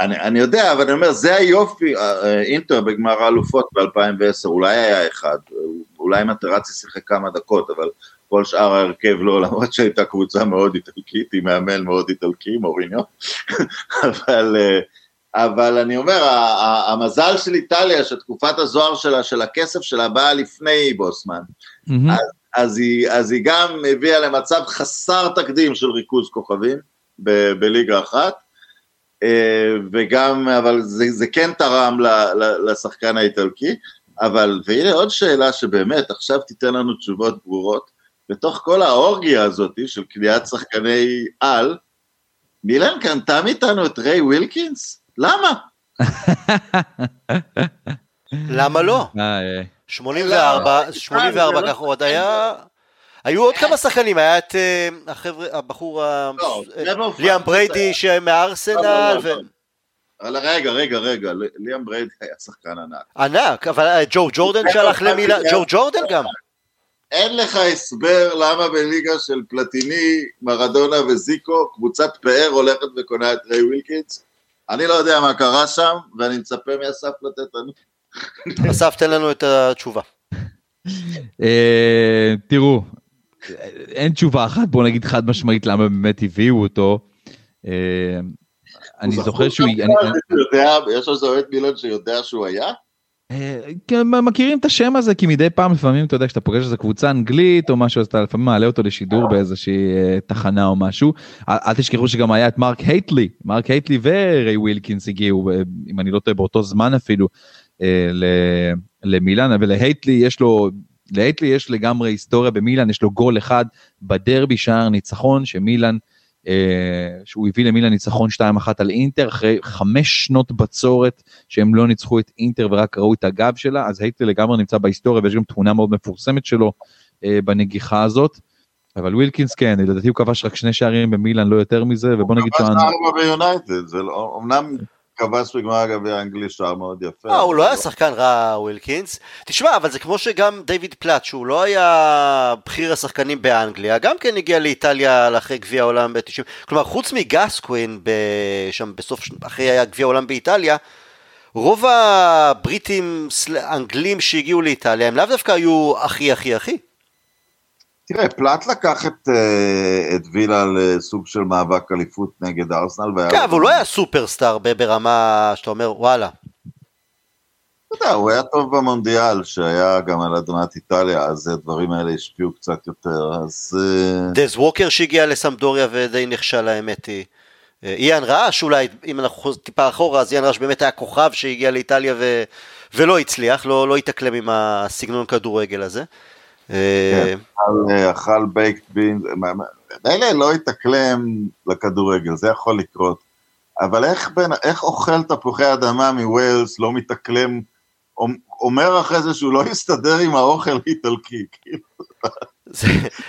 אני, אני יודע, אבל אני אומר, זה היופי, אה, אה, אינטר בגמר האלופות ב-2010, אולי היה אחד, אולי מטרצי שיחק כמה דקות, אבל כל שאר ההרכב לא, למרות שהייתה קבוצה מאוד איטלקית, עם מאמן מאוד איטלקי, מוריניו, אבל, אה, אבל אני אומר, המזל של איטליה, שתקופת הזוהר שלה, של הכסף שלה, באה לפני בוסמן, מהמם. אז היא, אז היא גם הביאה למצב חסר תקדים של ריכוז כוכבים ב, בליגה אחת, אה, וגם, אבל זה, זה כן תרם ל, ל, לשחקן האיטלקי, אבל, והנה עוד שאלה שבאמת, עכשיו תיתן לנו תשובות ברורות, בתוך כל האורגיה הזאת של קניית שחקני על, מילן קנתה מאיתנו את ריי ווילקינס? למה? למה לא? אה, אה. 84, לא, 84 לא, ככה הוא עוד היה... היו עוד כמה שחקנים, היה את אה, החבר'ה, הבחור, ה- לא, אה, לא ליאם בריידי לא, שמארסנל, לא, ו- לא. אבל רגע, רגע, רגע, ליאם בריידי היה שחקן ענק. ענק, אבל אה, ג'ו ג'ורדן שהלך למילאן, ג'ו ג'ורדן גם. אין לך הסבר למה בליגה של פלטיני, מרדונה וזיקו, קבוצת פאר הולכת וקונה את ריי ווילקינס. אני לא יודע מה קרה שם, ואני מצפה מאסף לתת לנו. אסף, תן לנו את התשובה. אה, תראו, אין תשובה אחת, בוא נגיד חד משמעית למה באמת הביאו אותו. אה, אני זוכר שהוא... יש איזה אוהד מילאן שיודע שהוא היה? אה, כן, מכירים את השם הזה כי מדי פעם לפעמים אתה יודע כשאתה פוגש איזה קבוצה אנגלית או משהו אז אתה לפעמים מעלה אותו לשידור באיזושהי אה, תחנה או משהו. אל, תשכחו שגם היה את מרק הייטלי מרק הייטלי וריי ווילקינס הגיעו אה, אם אני לא טועה באותו זמן אפילו למילאן ולהייטלי יש לו להייטלי יש לגמרי היסטוריה במילאן יש לו גול אחד בדרבי שער ניצחון שמילאן. אה, שהוא הביא למילאן ניצחון 2-1 על אינטר אחרי חמש שנות בצורת שהם לא ניצחו את אינטר ורק ראו את הגב שלה, אז הייטלי לגמרי נמצא בהיסטוריה ויש גם תמונה מאוד מפורסמת שלו אה, בנגיחה הזאת. אבל ווילקינס כן, לדעתי הוא כבש רק שני שערים במילאן, לא יותר מזה, ובוא נגיד כבש שהוא... ארבע ביונייטד, זה לא, אמנם כבש בגמר הגביע האנגלי שער מאוד יפה. אה, הוא לא היה שחקן רע, ווילקינס. תשמע, אבל זה כמו שגם דיוויד פלאט, שהוא לא היה בכיר השחקנים באנגליה, גם כן הגיע לאיטליה אחרי גביע העולם ב-90. כלומר, חוץ מגסקווין, שם בסוף, אחרי גביע העולם באיטליה, רוב הבריטים, האנגלים שהגיעו לאיטליה, הם לאו דווקא היו הכי הכי הכי. תראה, פלט לקח את, אה, את וילה לסוג של מאבק אליפות נגד ארסנל. כן, אבל הוא לא היה סופרסטאר ברמה שאתה אומר, וואלה. אתה יודע, הוא היה טוב במונדיאל, שהיה גם על אדמת איטליה, אז הדברים האלה השפיעו קצת יותר, אז... אה, דז ווקר שהגיע לסמדוריה ודי נכשל האמת היא. אה, איאן רעש אולי, אם אנחנו טיפה אחורה, אז איאן רעש באמת היה כוכב שהגיע לאיטליה ו... ולא הצליח, לא, לא התאקלם עם הסגנון כדורגל הזה. אה, אכל, אה, בייקט בין, מילא לא התאקלם לכדורגל, זה יכול לקרות, אבל איך, בין, איך אוכל תפוחי אדמה מווילס לא מתאקלם, אומ- אומר אחרי זה שהוא לא יסתדר עם האוכל האיטלקי, כאילו. זה,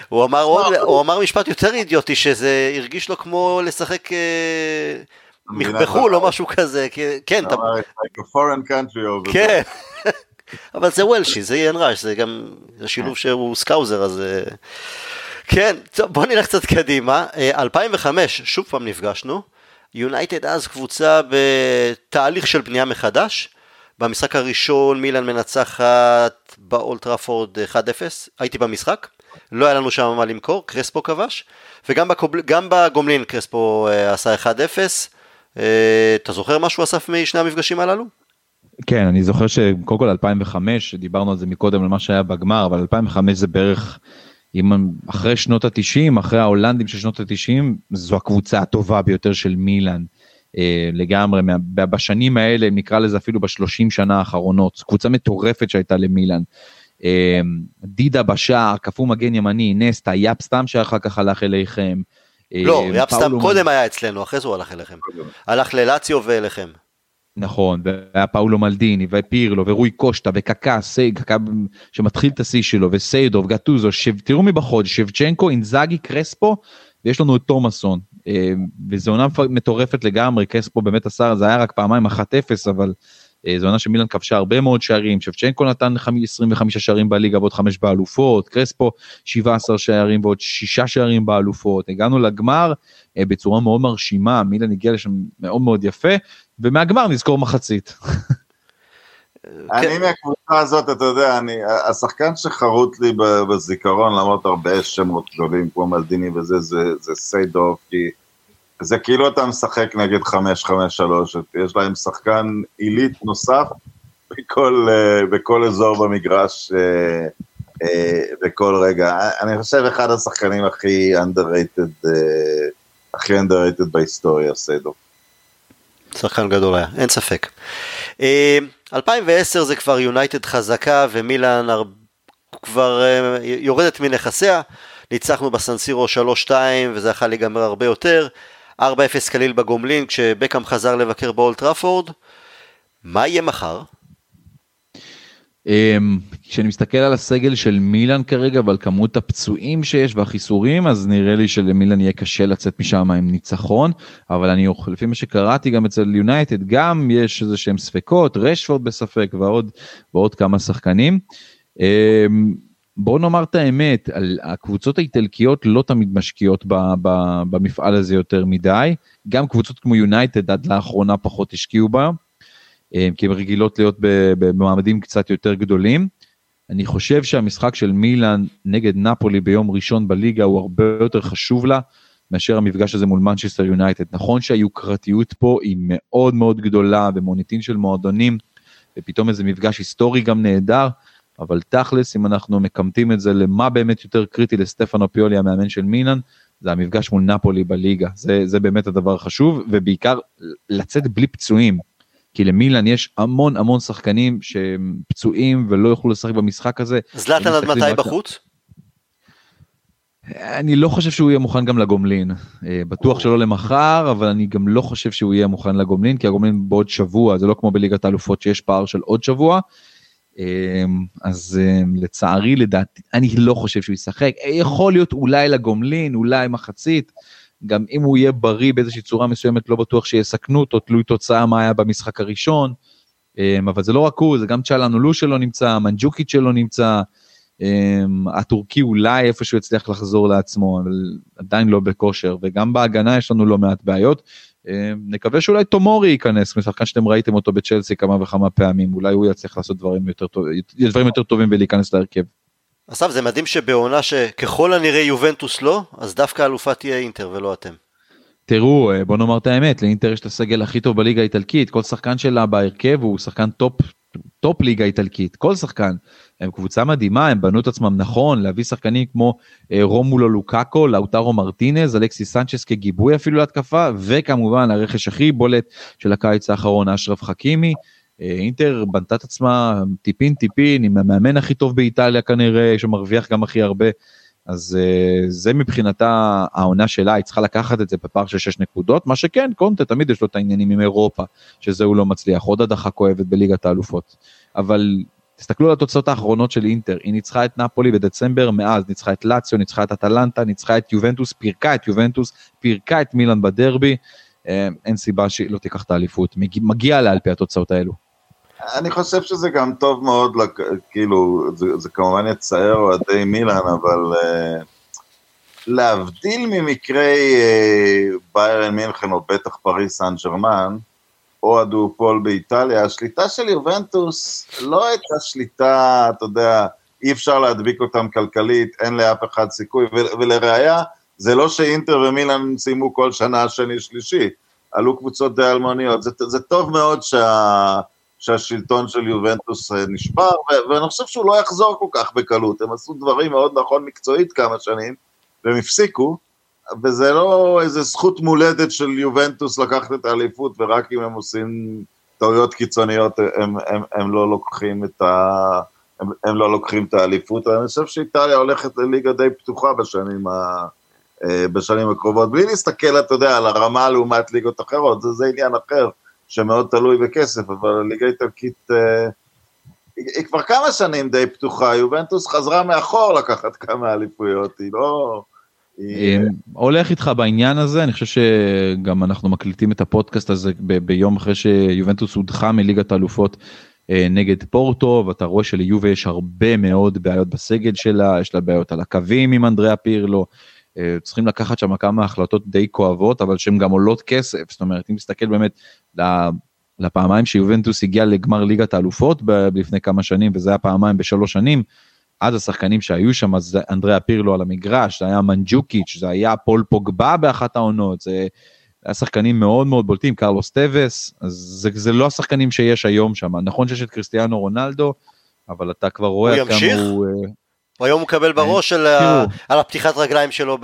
הוא, אמר, עוד- הוא אמר משפט יותר אידיוטי, שזה הרגיש לו כמו לשחק אה, בחו"ל או זרה. משהו כזה, כי- כן, אתה, אמר, "It's like a foreign country over there." כן, אבל זה וולשי, זה איאן ראש, זה גם השילוב שהוא Scouser, אז... אה, כן, טוב, בוא נלך קצת קדימה. אה, 2005, שוב פעם נפגשנו. יונייטד אז קבוצה בתהליך של בנייה מחדש. במשחק הראשון מילאן מנצחת באולד טראפורד 1-0, הייתי במשחק, לא היה לנו שם מה למכור, קרספו כבש, וגם בקובל, בגומלין קרספו אה, עשה 1-0. אה, אתה זוכר משהו אסף משני המפגשים הללו? כן, אני זוכר שקודם כל 2005, דיברנו על זה מקודם על מה שהיה בגמר, אבל 2005 זה בערך, אם אחרי שנות ה-90, אחרי ההולנדים של שנות ה-90, זו הקבוצה הטובה ביותר של מילאן. אה, לגמרי, מה- בשנים האלה, נקרא לזה אפילו בשלושים שנה האחרונות, קבוצה מטורפת שהייתה למילאן. אה, דידה בשער, קפוא מגן ימני, נסטה, יאפ סתם שאחר כך הלך אליכם. לא, יאפ סתם קודם היה אצלנו, אחרי זה הוא הלך אליכם. הלך ללאציו ואליכם. נכון, והיה פאולו מלדיני, ופירלו, ורוי קושטה, וקקה, קקה שמתחיל את השיא שלו, וסיידוב, גטוזו, שב, תראו מבחוד, שבצ'נקו, אינזאגי, קרספו, ויש לנו את תומאסון. אה, וזו עונה מטורפת לגמרי, קרספו באמת עשה, זה היה רק פעמיים 1-0, אבל זו עונה שמילן כבשה הרבה מאוד שערים, שבצ'נקו נתן 25 שערים בליגה ועוד 5 באלופות, קרספו 17 שערים ועוד 6 שערים באלופות, הגענו לגמר אה, בצורה מאוד מרשימה, מילן הגיע לשם מאוד מאוד יפה, ומהגמר נזכור מחצית. אני כן. מהקבוצה הזאת, אתה יודע, אני, השחקן שחרוט לי בזיכרון, למרות הרבה שמות גדולים כמו מלדיני וזה, זה, זה סיידוף, כי זה כאילו אתה משחק נגד 5-5-3, יש להם שחקן עילית נוסף בכל, אה, בכל אזור במגרש, אה, אה, בכל רגע. אני חושב אחד השחקנים הכי underrated, הכי underrated בהיסטוריה, סידורף. שחקן גדול היה, אין ספק. 2010 זה כבר יונייטד חזקה ומילאן כבר יורדת מנכסיה. ניצחנו בסן סירו 3-2 וזה יכול להיגמר הרבה יותר. 4-0 קליל בגומלין כשבקאם חזר לבקר באולד טראפורד. מה יהיה מחר? אמ, כשאני מסתכל על הסגל של מילאן כרגע ועל כמות הפצועים שיש והחיסורים אז נראה לי שלמילאן יהיה קשה לצאת משם עם ניצחון אבל אני לפי מה שקראתי גם אצל יונייטד גם יש איזה שהם ספקות רשפורד בספק ועוד ועוד כמה שחקנים. בוא נאמר את האמת, הקבוצות האיטלקיות לא תמיד משקיעות ב, ב, במפעל הזה יותר מדי, גם קבוצות כמו יונייטד עד לאחרונה פחות השקיעו בה, אה, כי הן רגילות להיות במעמדים קצת יותר גדולים. אני חושב שהמשחק של מילאן נגד נפולי ביום ראשון בליגה הוא הרבה יותר חשוב לה מאשר המפגש הזה מול מנצ'סטר יונייטד. נכון שהיוקרתיות פה היא מאוד מאוד גדולה ומוניטין של מועדונים, ופתאום איזה מפגש היסטורי גם נהדר, אבל תכלס, אם אנחנו מקמטים את זה למה באמת יותר קריטי לסטפנו פיולי, המאמן של מילאן, זה המפגש מול נפולי בליגה. זה, זה באמת הדבר החשוב, ובעיקר לצאת בלי פצועים. כי למילאן יש המון המון שחקנים שהם פצועים ולא יוכלו לשחק במשחק הזה. זלאטן עד מתי בחוץ? אני לא חושב שהוא יהיה מוכן גם לגומלין. אה, בטוח שלא למחר, אבל אני גם לא חושב שהוא יהיה מוכן לגומלין, כי הגומלין בעוד שבוע, זה לא כמו בליגת האלופות שיש פער של עוד שבוע. אמ, אז אמ, לצערי לדעתי אני לא חושב שהוא ישחק יכול להיות אולי לגומלין אולי מחצית גם אם הוא יהיה בריא באיזושהי צורה מסוימת לא בטוח שיסכנו אותו תלוי תוצאה מה היה במשחק הראשון. אמ, אבל זה לא רק הוא זה גם צ'אלנולו שלו נמצא מנג'וקית שלו נמצא הטורקי אולי איפשהו יצליח לחזור לעצמו אבל עדיין לא בכושר וגם בהגנה יש לנו לא מעט בעיות. אה, נקווה שאולי תומורי ייכנס, משחקן שאתם ראיתם אותו בצ'לסי כמה וכמה פעמים, אולי הוא יצליח לעשות דברים יותר, טוב, דברים יותר טובים ולהיכנס להרכב. אסף זה מדהים שבעונה שככל הנראה יובנטוס לא, אז דווקא אלופה תהיה אינטר ולא אתם. תראו, אה, בוא נאמר את האמת, לאינטר יש את הסגל הכי טוב בליגה האיטלקית, כל שחקן שלה בהרכב הוא שחקן טופ, טופ ליגה איטלקית, כל שחקן. הם קבוצה מדהימה, הם בנו את עצמם נכון, להביא שחקנים כמו אה, רומלו לוקאקו, לאוטרו מרטינז, אלכסיס סנצ'ס כגיבוי אפילו להתקפה, וכמובן הרכש הכי בולט של הקיץ האחרון, אשרף חכימי. אה, אינטר בנתה את עצמה טיפין טיפין, עם המאמן הכי טוב באיטליה כנראה, שמרוויח גם הכי הרבה. אז אה, זה מבחינתה העונה שלה, היא צריכה לקחת את זה בפער של 6 נקודות, מה שכן, קונטה תמיד יש לו את העניינים עם אירופה, שזה הוא לא מצליח, עוד הדחה כואבת בליגת האלופות. אבל תסתכלו על התוצאות האחרונות של אינטר, היא ניצחה את נפולי בדצמבר, מאז ניצחה את לאציו, ניצחה את אטלנטה, ניצחה את יובנטוס, פירקה את יובנטוס, פירקה את מילאן בדרבי, אה, אין סיבה שהיא לא תיקח את האליפות, מגיע לה על פי התוצאות האלו. אני חושב שזה גם טוב מאוד, כאילו, זה, זה כמובן יצער אוהדי מילאן, אבל uh, להבדיל ממקרי uh, ביירן מינכן או בטח פריס סן ג'רמן, או הדואופול באיטליה, השליטה של יובנטוס לא הייתה שליטה, אתה יודע, אי אפשר להדביק אותם כלכלית, אין לאף אחד סיכוי, ולראיה, זה לא שאינטר ומילאן סיימו כל שנה שני שלישי, עלו קבוצות די אלמוניות, זה, זה טוב מאוד שה, שהשלטון של יובנטוס אה, נשבר, ואני חושב שהוא לא יחזור כל כך בקלות, הם עשו דברים מאוד נכון מקצועית כמה שנים, והם הפסיקו, וזה לא איזה זכות מולדת של יובנטוס לקחת את האליפות, ורק אם הם עושים טעויות קיצוניות הם, הם, הם לא לוקחים את ה... הם, הם לא לוקחים את האליפות, אני חושב שאיטליה הולכת לליגה די פתוחה בשנים, ה, בשנים הקרובות, בלי להסתכל, אתה יודע, על הרמה לעומת ליגות אחרות, זה, זה עניין אחר, שמאוד תלוי בכסף, אבל הליגה האיטלקית... היא כבר כמה שנים די פתוחה, יובנטוס חזרה מאחור לקחת כמה אליפויות, היא לא... היא... הולך איתך בעניין הזה, אני חושב שגם אנחנו מקליטים את הפודקאסט הזה ב- ביום אחרי שיובנטוס הודחה מליגת האלופות אה, נגד פורטו, ואתה רואה שליובה יש הרבה מאוד בעיות בסגל שלה, יש לה בעיות על הקווים עם אנדריאה פירלו, אה, צריכים לקחת שם כמה החלטות די כואבות, אבל שהן גם עולות כסף, זאת אומרת, אם תסתכל באמת לפעמיים שיובנטוס הגיע לגמר ליגת האלופות לפני כמה שנים, וזה היה פעמיים בשלוש שנים, אז השחקנים שהיו שם, אז אנדריאה פירלו על המגרש, זה היה מנג'וקיץ', זה היה פול פוגבה באחת העונות, זה היה שחקנים מאוד מאוד בולטים, קרלוס טבס, אז זה, זה לא השחקנים שיש היום שם. נכון שיש את קריסטיאנו רונלדו, אבל אתה כבר רואה כמה הוא... הוא אה, היום הוא מקבל בראש על, ה... על הפתיחת רגליים שלו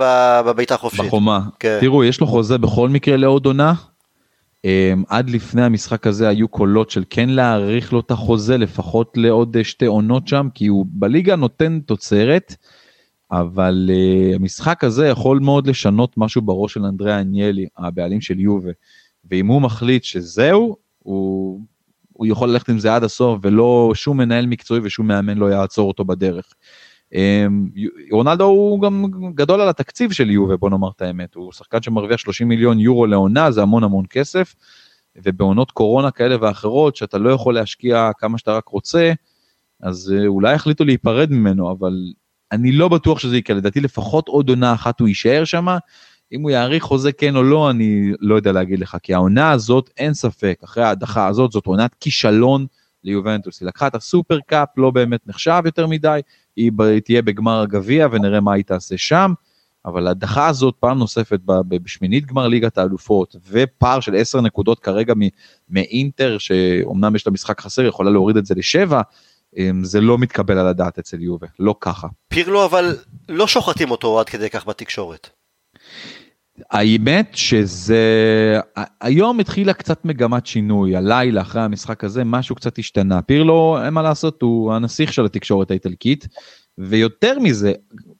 בביתה החופשית. בחומה. כן. תראו, יש לו חוזה בכל מקרה לעוד עונה, אמ, עד לפני המשחק הזה היו קולות של כן להאריך לו את החוזה לפחות לעוד אה, שתי עונות שם, כי הוא בליגה נותן תוצרת, אבל uh, המשחק הזה יכול מאוד לשנות משהו בראש של אנדריאה אניאלי, הבעלים של יובה, ואם הוא מחליט שזהו, הוא, הוא יכול ללכת עם זה עד הסוף, ולא שום מנהל מקצועי ושום מאמן לא יעצור אותו בדרך. אמ, רונלדו הוא גם גדול על התקציב של יובה, בוא נאמר את האמת, הוא שחקן שמרוויח 30 מיליון יורו לעונה, זה המון המון כסף, ובעונות קורונה כאלה ואחרות, שאתה לא יכול להשקיע כמה שאתה רק רוצה, אז אה, אולי יחליטו להיפרד ממנו, אבל אני לא בטוח שזה יקרה, לדעתי לפחות עוד עונה אחת הוא יישאר שם, אם הוא יאריך חוזה כן או לא, אני לא יודע להגיד לך, כי העונה הזאת, אין ספק, אחרי ההדחה הזאת, זאת עונת כישלון ליובנטוס, היא לקחה את הסופר קאפ, לא באמת נחשב יותר מדי, היא תהיה בגמר הגביע ונראה מה היא תעשה שם, אבל ההדחה הזאת פעם נוספת בשמינית גמר ליגת האלופות, ופער של 10 נקודות כרגע מאינטר, שאומנם יש לה משחק חסר, יכולה להוריד את זה לשבע, אמ, זה לא מתקבל על הדעת אצל יובה, לא ככה. פירלו אבל לא שוחטים אותו עד כדי כך בתקשורת. האמת שזה, היום התחילה קצת מגמת שינוי, הלילה אחרי המשחק הזה משהו קצת השתנה. פירלו, אין מה לעשות, הוא הנסיך של התקשורת האיטלקית, ויותר מזה,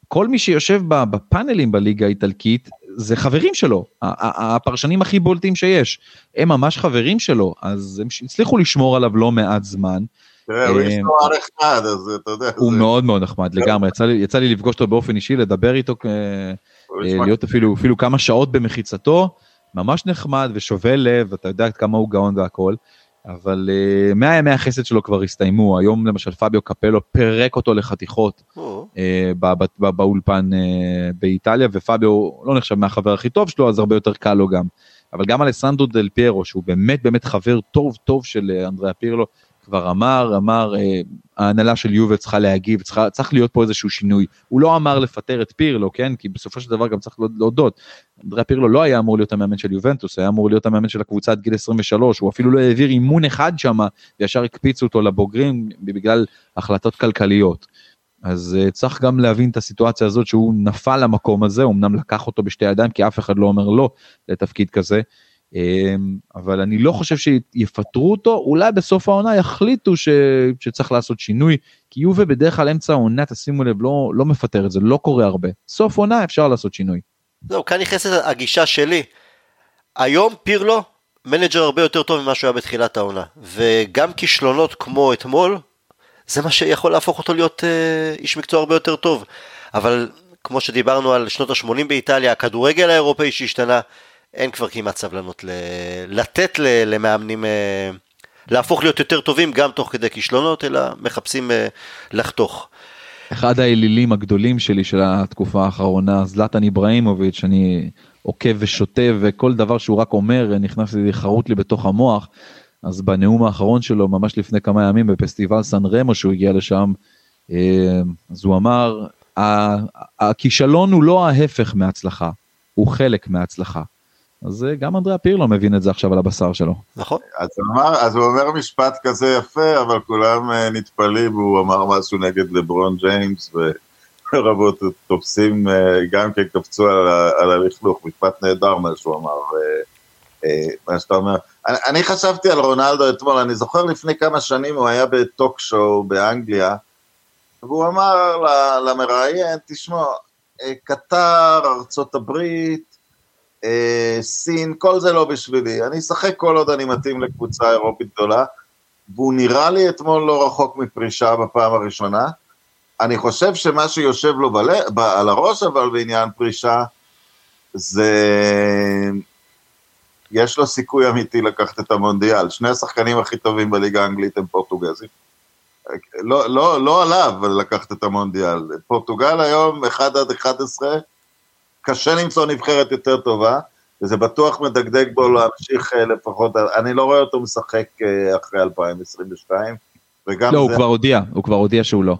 כל מי שיושב בפאנלים בליגה האיטלקית, זה חברים שלו, הפרשנים הכי בולטים שיש, הם ממש חברים שלו, אז הם הצליחו לשמור עליו לא מעט זמן. תראה, הוא איש נורא נחמד, אז אתה יודע. הוא מאוד מאוד נחמד לגמרי, יצא לי לפגוש אותו באופן אישי, לדבר איתו אה, להיות אפילו, אפילו כמה שעות במחיצתו, ממש נחמד ושובה לב, אתה יודע כמה הוא גאון והכל, אבל uh, 100 ימי החסד שלו כבר הסתיימו, היום למשל פביו קפלו פירק אותו לחתיכות uh, באולפן באיטליה, ופביו לא נחשב מהחבר הכי טוב שלו, אז הרבה יותר קל לו גם. אבל גם אלסנדרו דל פיירו, שהוא באמת באמת חבר טוב טוב של אנדריאה פירלו, כבר אמר, אמר, אה, ההנהלה של יובל צריכה להגיב, צריכה, צריך להיות פה איזשהו שינוי. הוא לא אמר לפטר את פירלו, כן? כי בסופו של דבר גם צריך להודות. אנדריה פירלו לא היה אמור להיות המאמן של יובנטוס, היה אמור להיות המאמן של הקבוצה עד גיל 23, הוא אפילו לא העביר אימון אחד שם, וישר הקפיצו אותו לבוגרים בגלל החלטות כלכליות. אז אה, צריך גם להבין את הסיטואציה הזאת שהוא נפל למקום הזה, אמנם לקח אותו בשתי ידיים, כי אף אחד לא אומר לא לתפקיד כזה. אמ, אבל אני לא חושב שיפטרו אותו, אולי בסוף העונה יחליטו ש... שצריך לעשות שינוי, כי יובה בדרך כלל אמצע העונה, תשימו לב, לא, לא מפטר את זה, לא קורה הרבה. סוף עונה אפשר לעשות שינוי. זהו, כאן נכנסת הגישה שלי. היום פירלו מנג'ר הרבה יותר טוב ממה שהוא היה בתחילת העונה, וגם כישלונות כמו אתמול, זה מה שיכול להפוך אותו להיות אה, איש מקצוע הרבה יותר טוב. אבל כמו שדיברנו על שנות ה-80 באיטליה, הכדורגל האירופאי שהשתנה, אין כבר כמעט סבלנות ל... לתת ל... למאמנים אה, להפוך להיות יותר טובים גם תוך כדי כישלונות, אלא מחפשים אה, לחתוך. אחד האלילים הגדולים שלי של התקופה האחרונה, זלטן איבראימוביץ', אני עוקב ושוטה וכל דבר שהוא רק אומר נכנס לי, חרוט לי בתוך המוח. אז בנאום האחרון שלו, ממש לפני כמה ימים בפסטיבל סן רמו שהוא הגיע לשם, אה, אז הוא אמר, הכישלון הוא לא ההפך מהצלחה, הוא חלק מהצלחה. אז אה, גם אנדריה פירלו מבין את זה עכשיו על הבשר שלו. נכון. אז אמר, אז הוא אומר משפט כזה יפה, אבל כולם אה, נטפלים, הוא אמר משהו נגד לברון ג'יימס, ורבות תופסים, אה, גם כן קפצו על, על הלכלוך, משפט נהדר מה שהוא אמר, מה שאתה אומר. אני, אני חשבתי על רונלדו אתמול, אני זוכר לפני כמה שנים הוא היה בטוק שואו באנגליה, והוא אמר למראיין, תשמע, אה, קטר, ארצות הברית, אה, סין, כל זה לא בשבילי. אני אשחק כל עוד אני מתאים לקבוצה אירופית גדולה, והוא נראה לי אתמול לא רחוק מפרישה בפעם הראשונה. אני חושב שמה שיושב לו בל... ב... על הראש, אבל בעניין פרישה, זה... יש לו סיכוי אמיתי לקחת את המונדיאל. שני השחקנים הכי טובים בליגה האנגלית הם פורטוגזים. לא, לא, לא עליו לקחת את המונדיאל. פורטוגל היום, 1 עד 11, קשה למצוא נבחרת יותר טובה, וזה בטוח מדגדג בו להמשיך אה, לפחות, אני לא רואה אותו משחק אה, אחרי 2022, וגם לא, זה... הוא כבר הודיע, הוא כבר הודיע שהוא לא.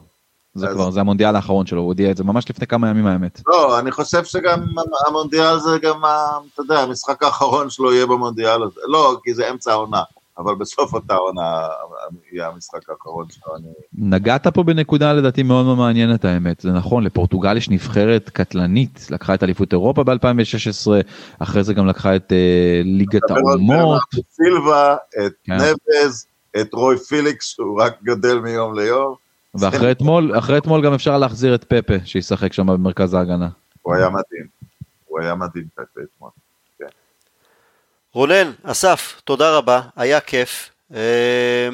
זה אז... כבר, זה המונדיאל האחרון שלו, הוא הודיע את זה ממש לפני כמה ימים האמת. לא, אני חושב שגם המונדיאל זה גם, אתה יודע, המשחק האחרון שלו יהיה במונדיאל הזה. לא, כי זה אמצע העונה. אבל בסוף אותה עונה יהיה המשחק האחרון. אני... נגעת פה בנקודה לדעתי מאוד מאוד מעניינת האמת, זה נכון, לפורטוגל יש נבחרת קטלנית, לקחה את אליפות אירופה ב-2016, אחרי זה גם לקחה את uh, ליגת האומות. את סילבה, את כן. נבז, את רוי פיליקס, שהוא רק גדל מיום ליום. ואחרי אתמול, אחרי אתמול גם אפשר להחזיר את פפה, שישחק שם במרכז ההגנה. הוא היה מדהים, הוא היה מדהים פפה אתמול. רונן, אסף, תודה רבה, היה כיף. אה,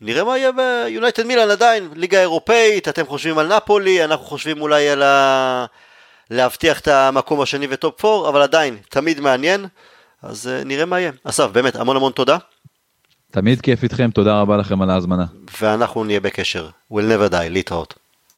נראה מה יהיה ביונייטד מילאן עדיין, ליגה אירופאית, אתם חושבים על נפולי, אנחנו חושבים אולי על ה... להבטיח את המקום השני וטופ 4, אבל עדיין, תמיד מעניין, אז אה, נראה מה יהיה. אסף, באמת, המון המון תודה. תמיד כיף איתכם, תודה רבה לכם על ההזמנה. ואנחנו נהיה בקשר. We'll never die, להתראות.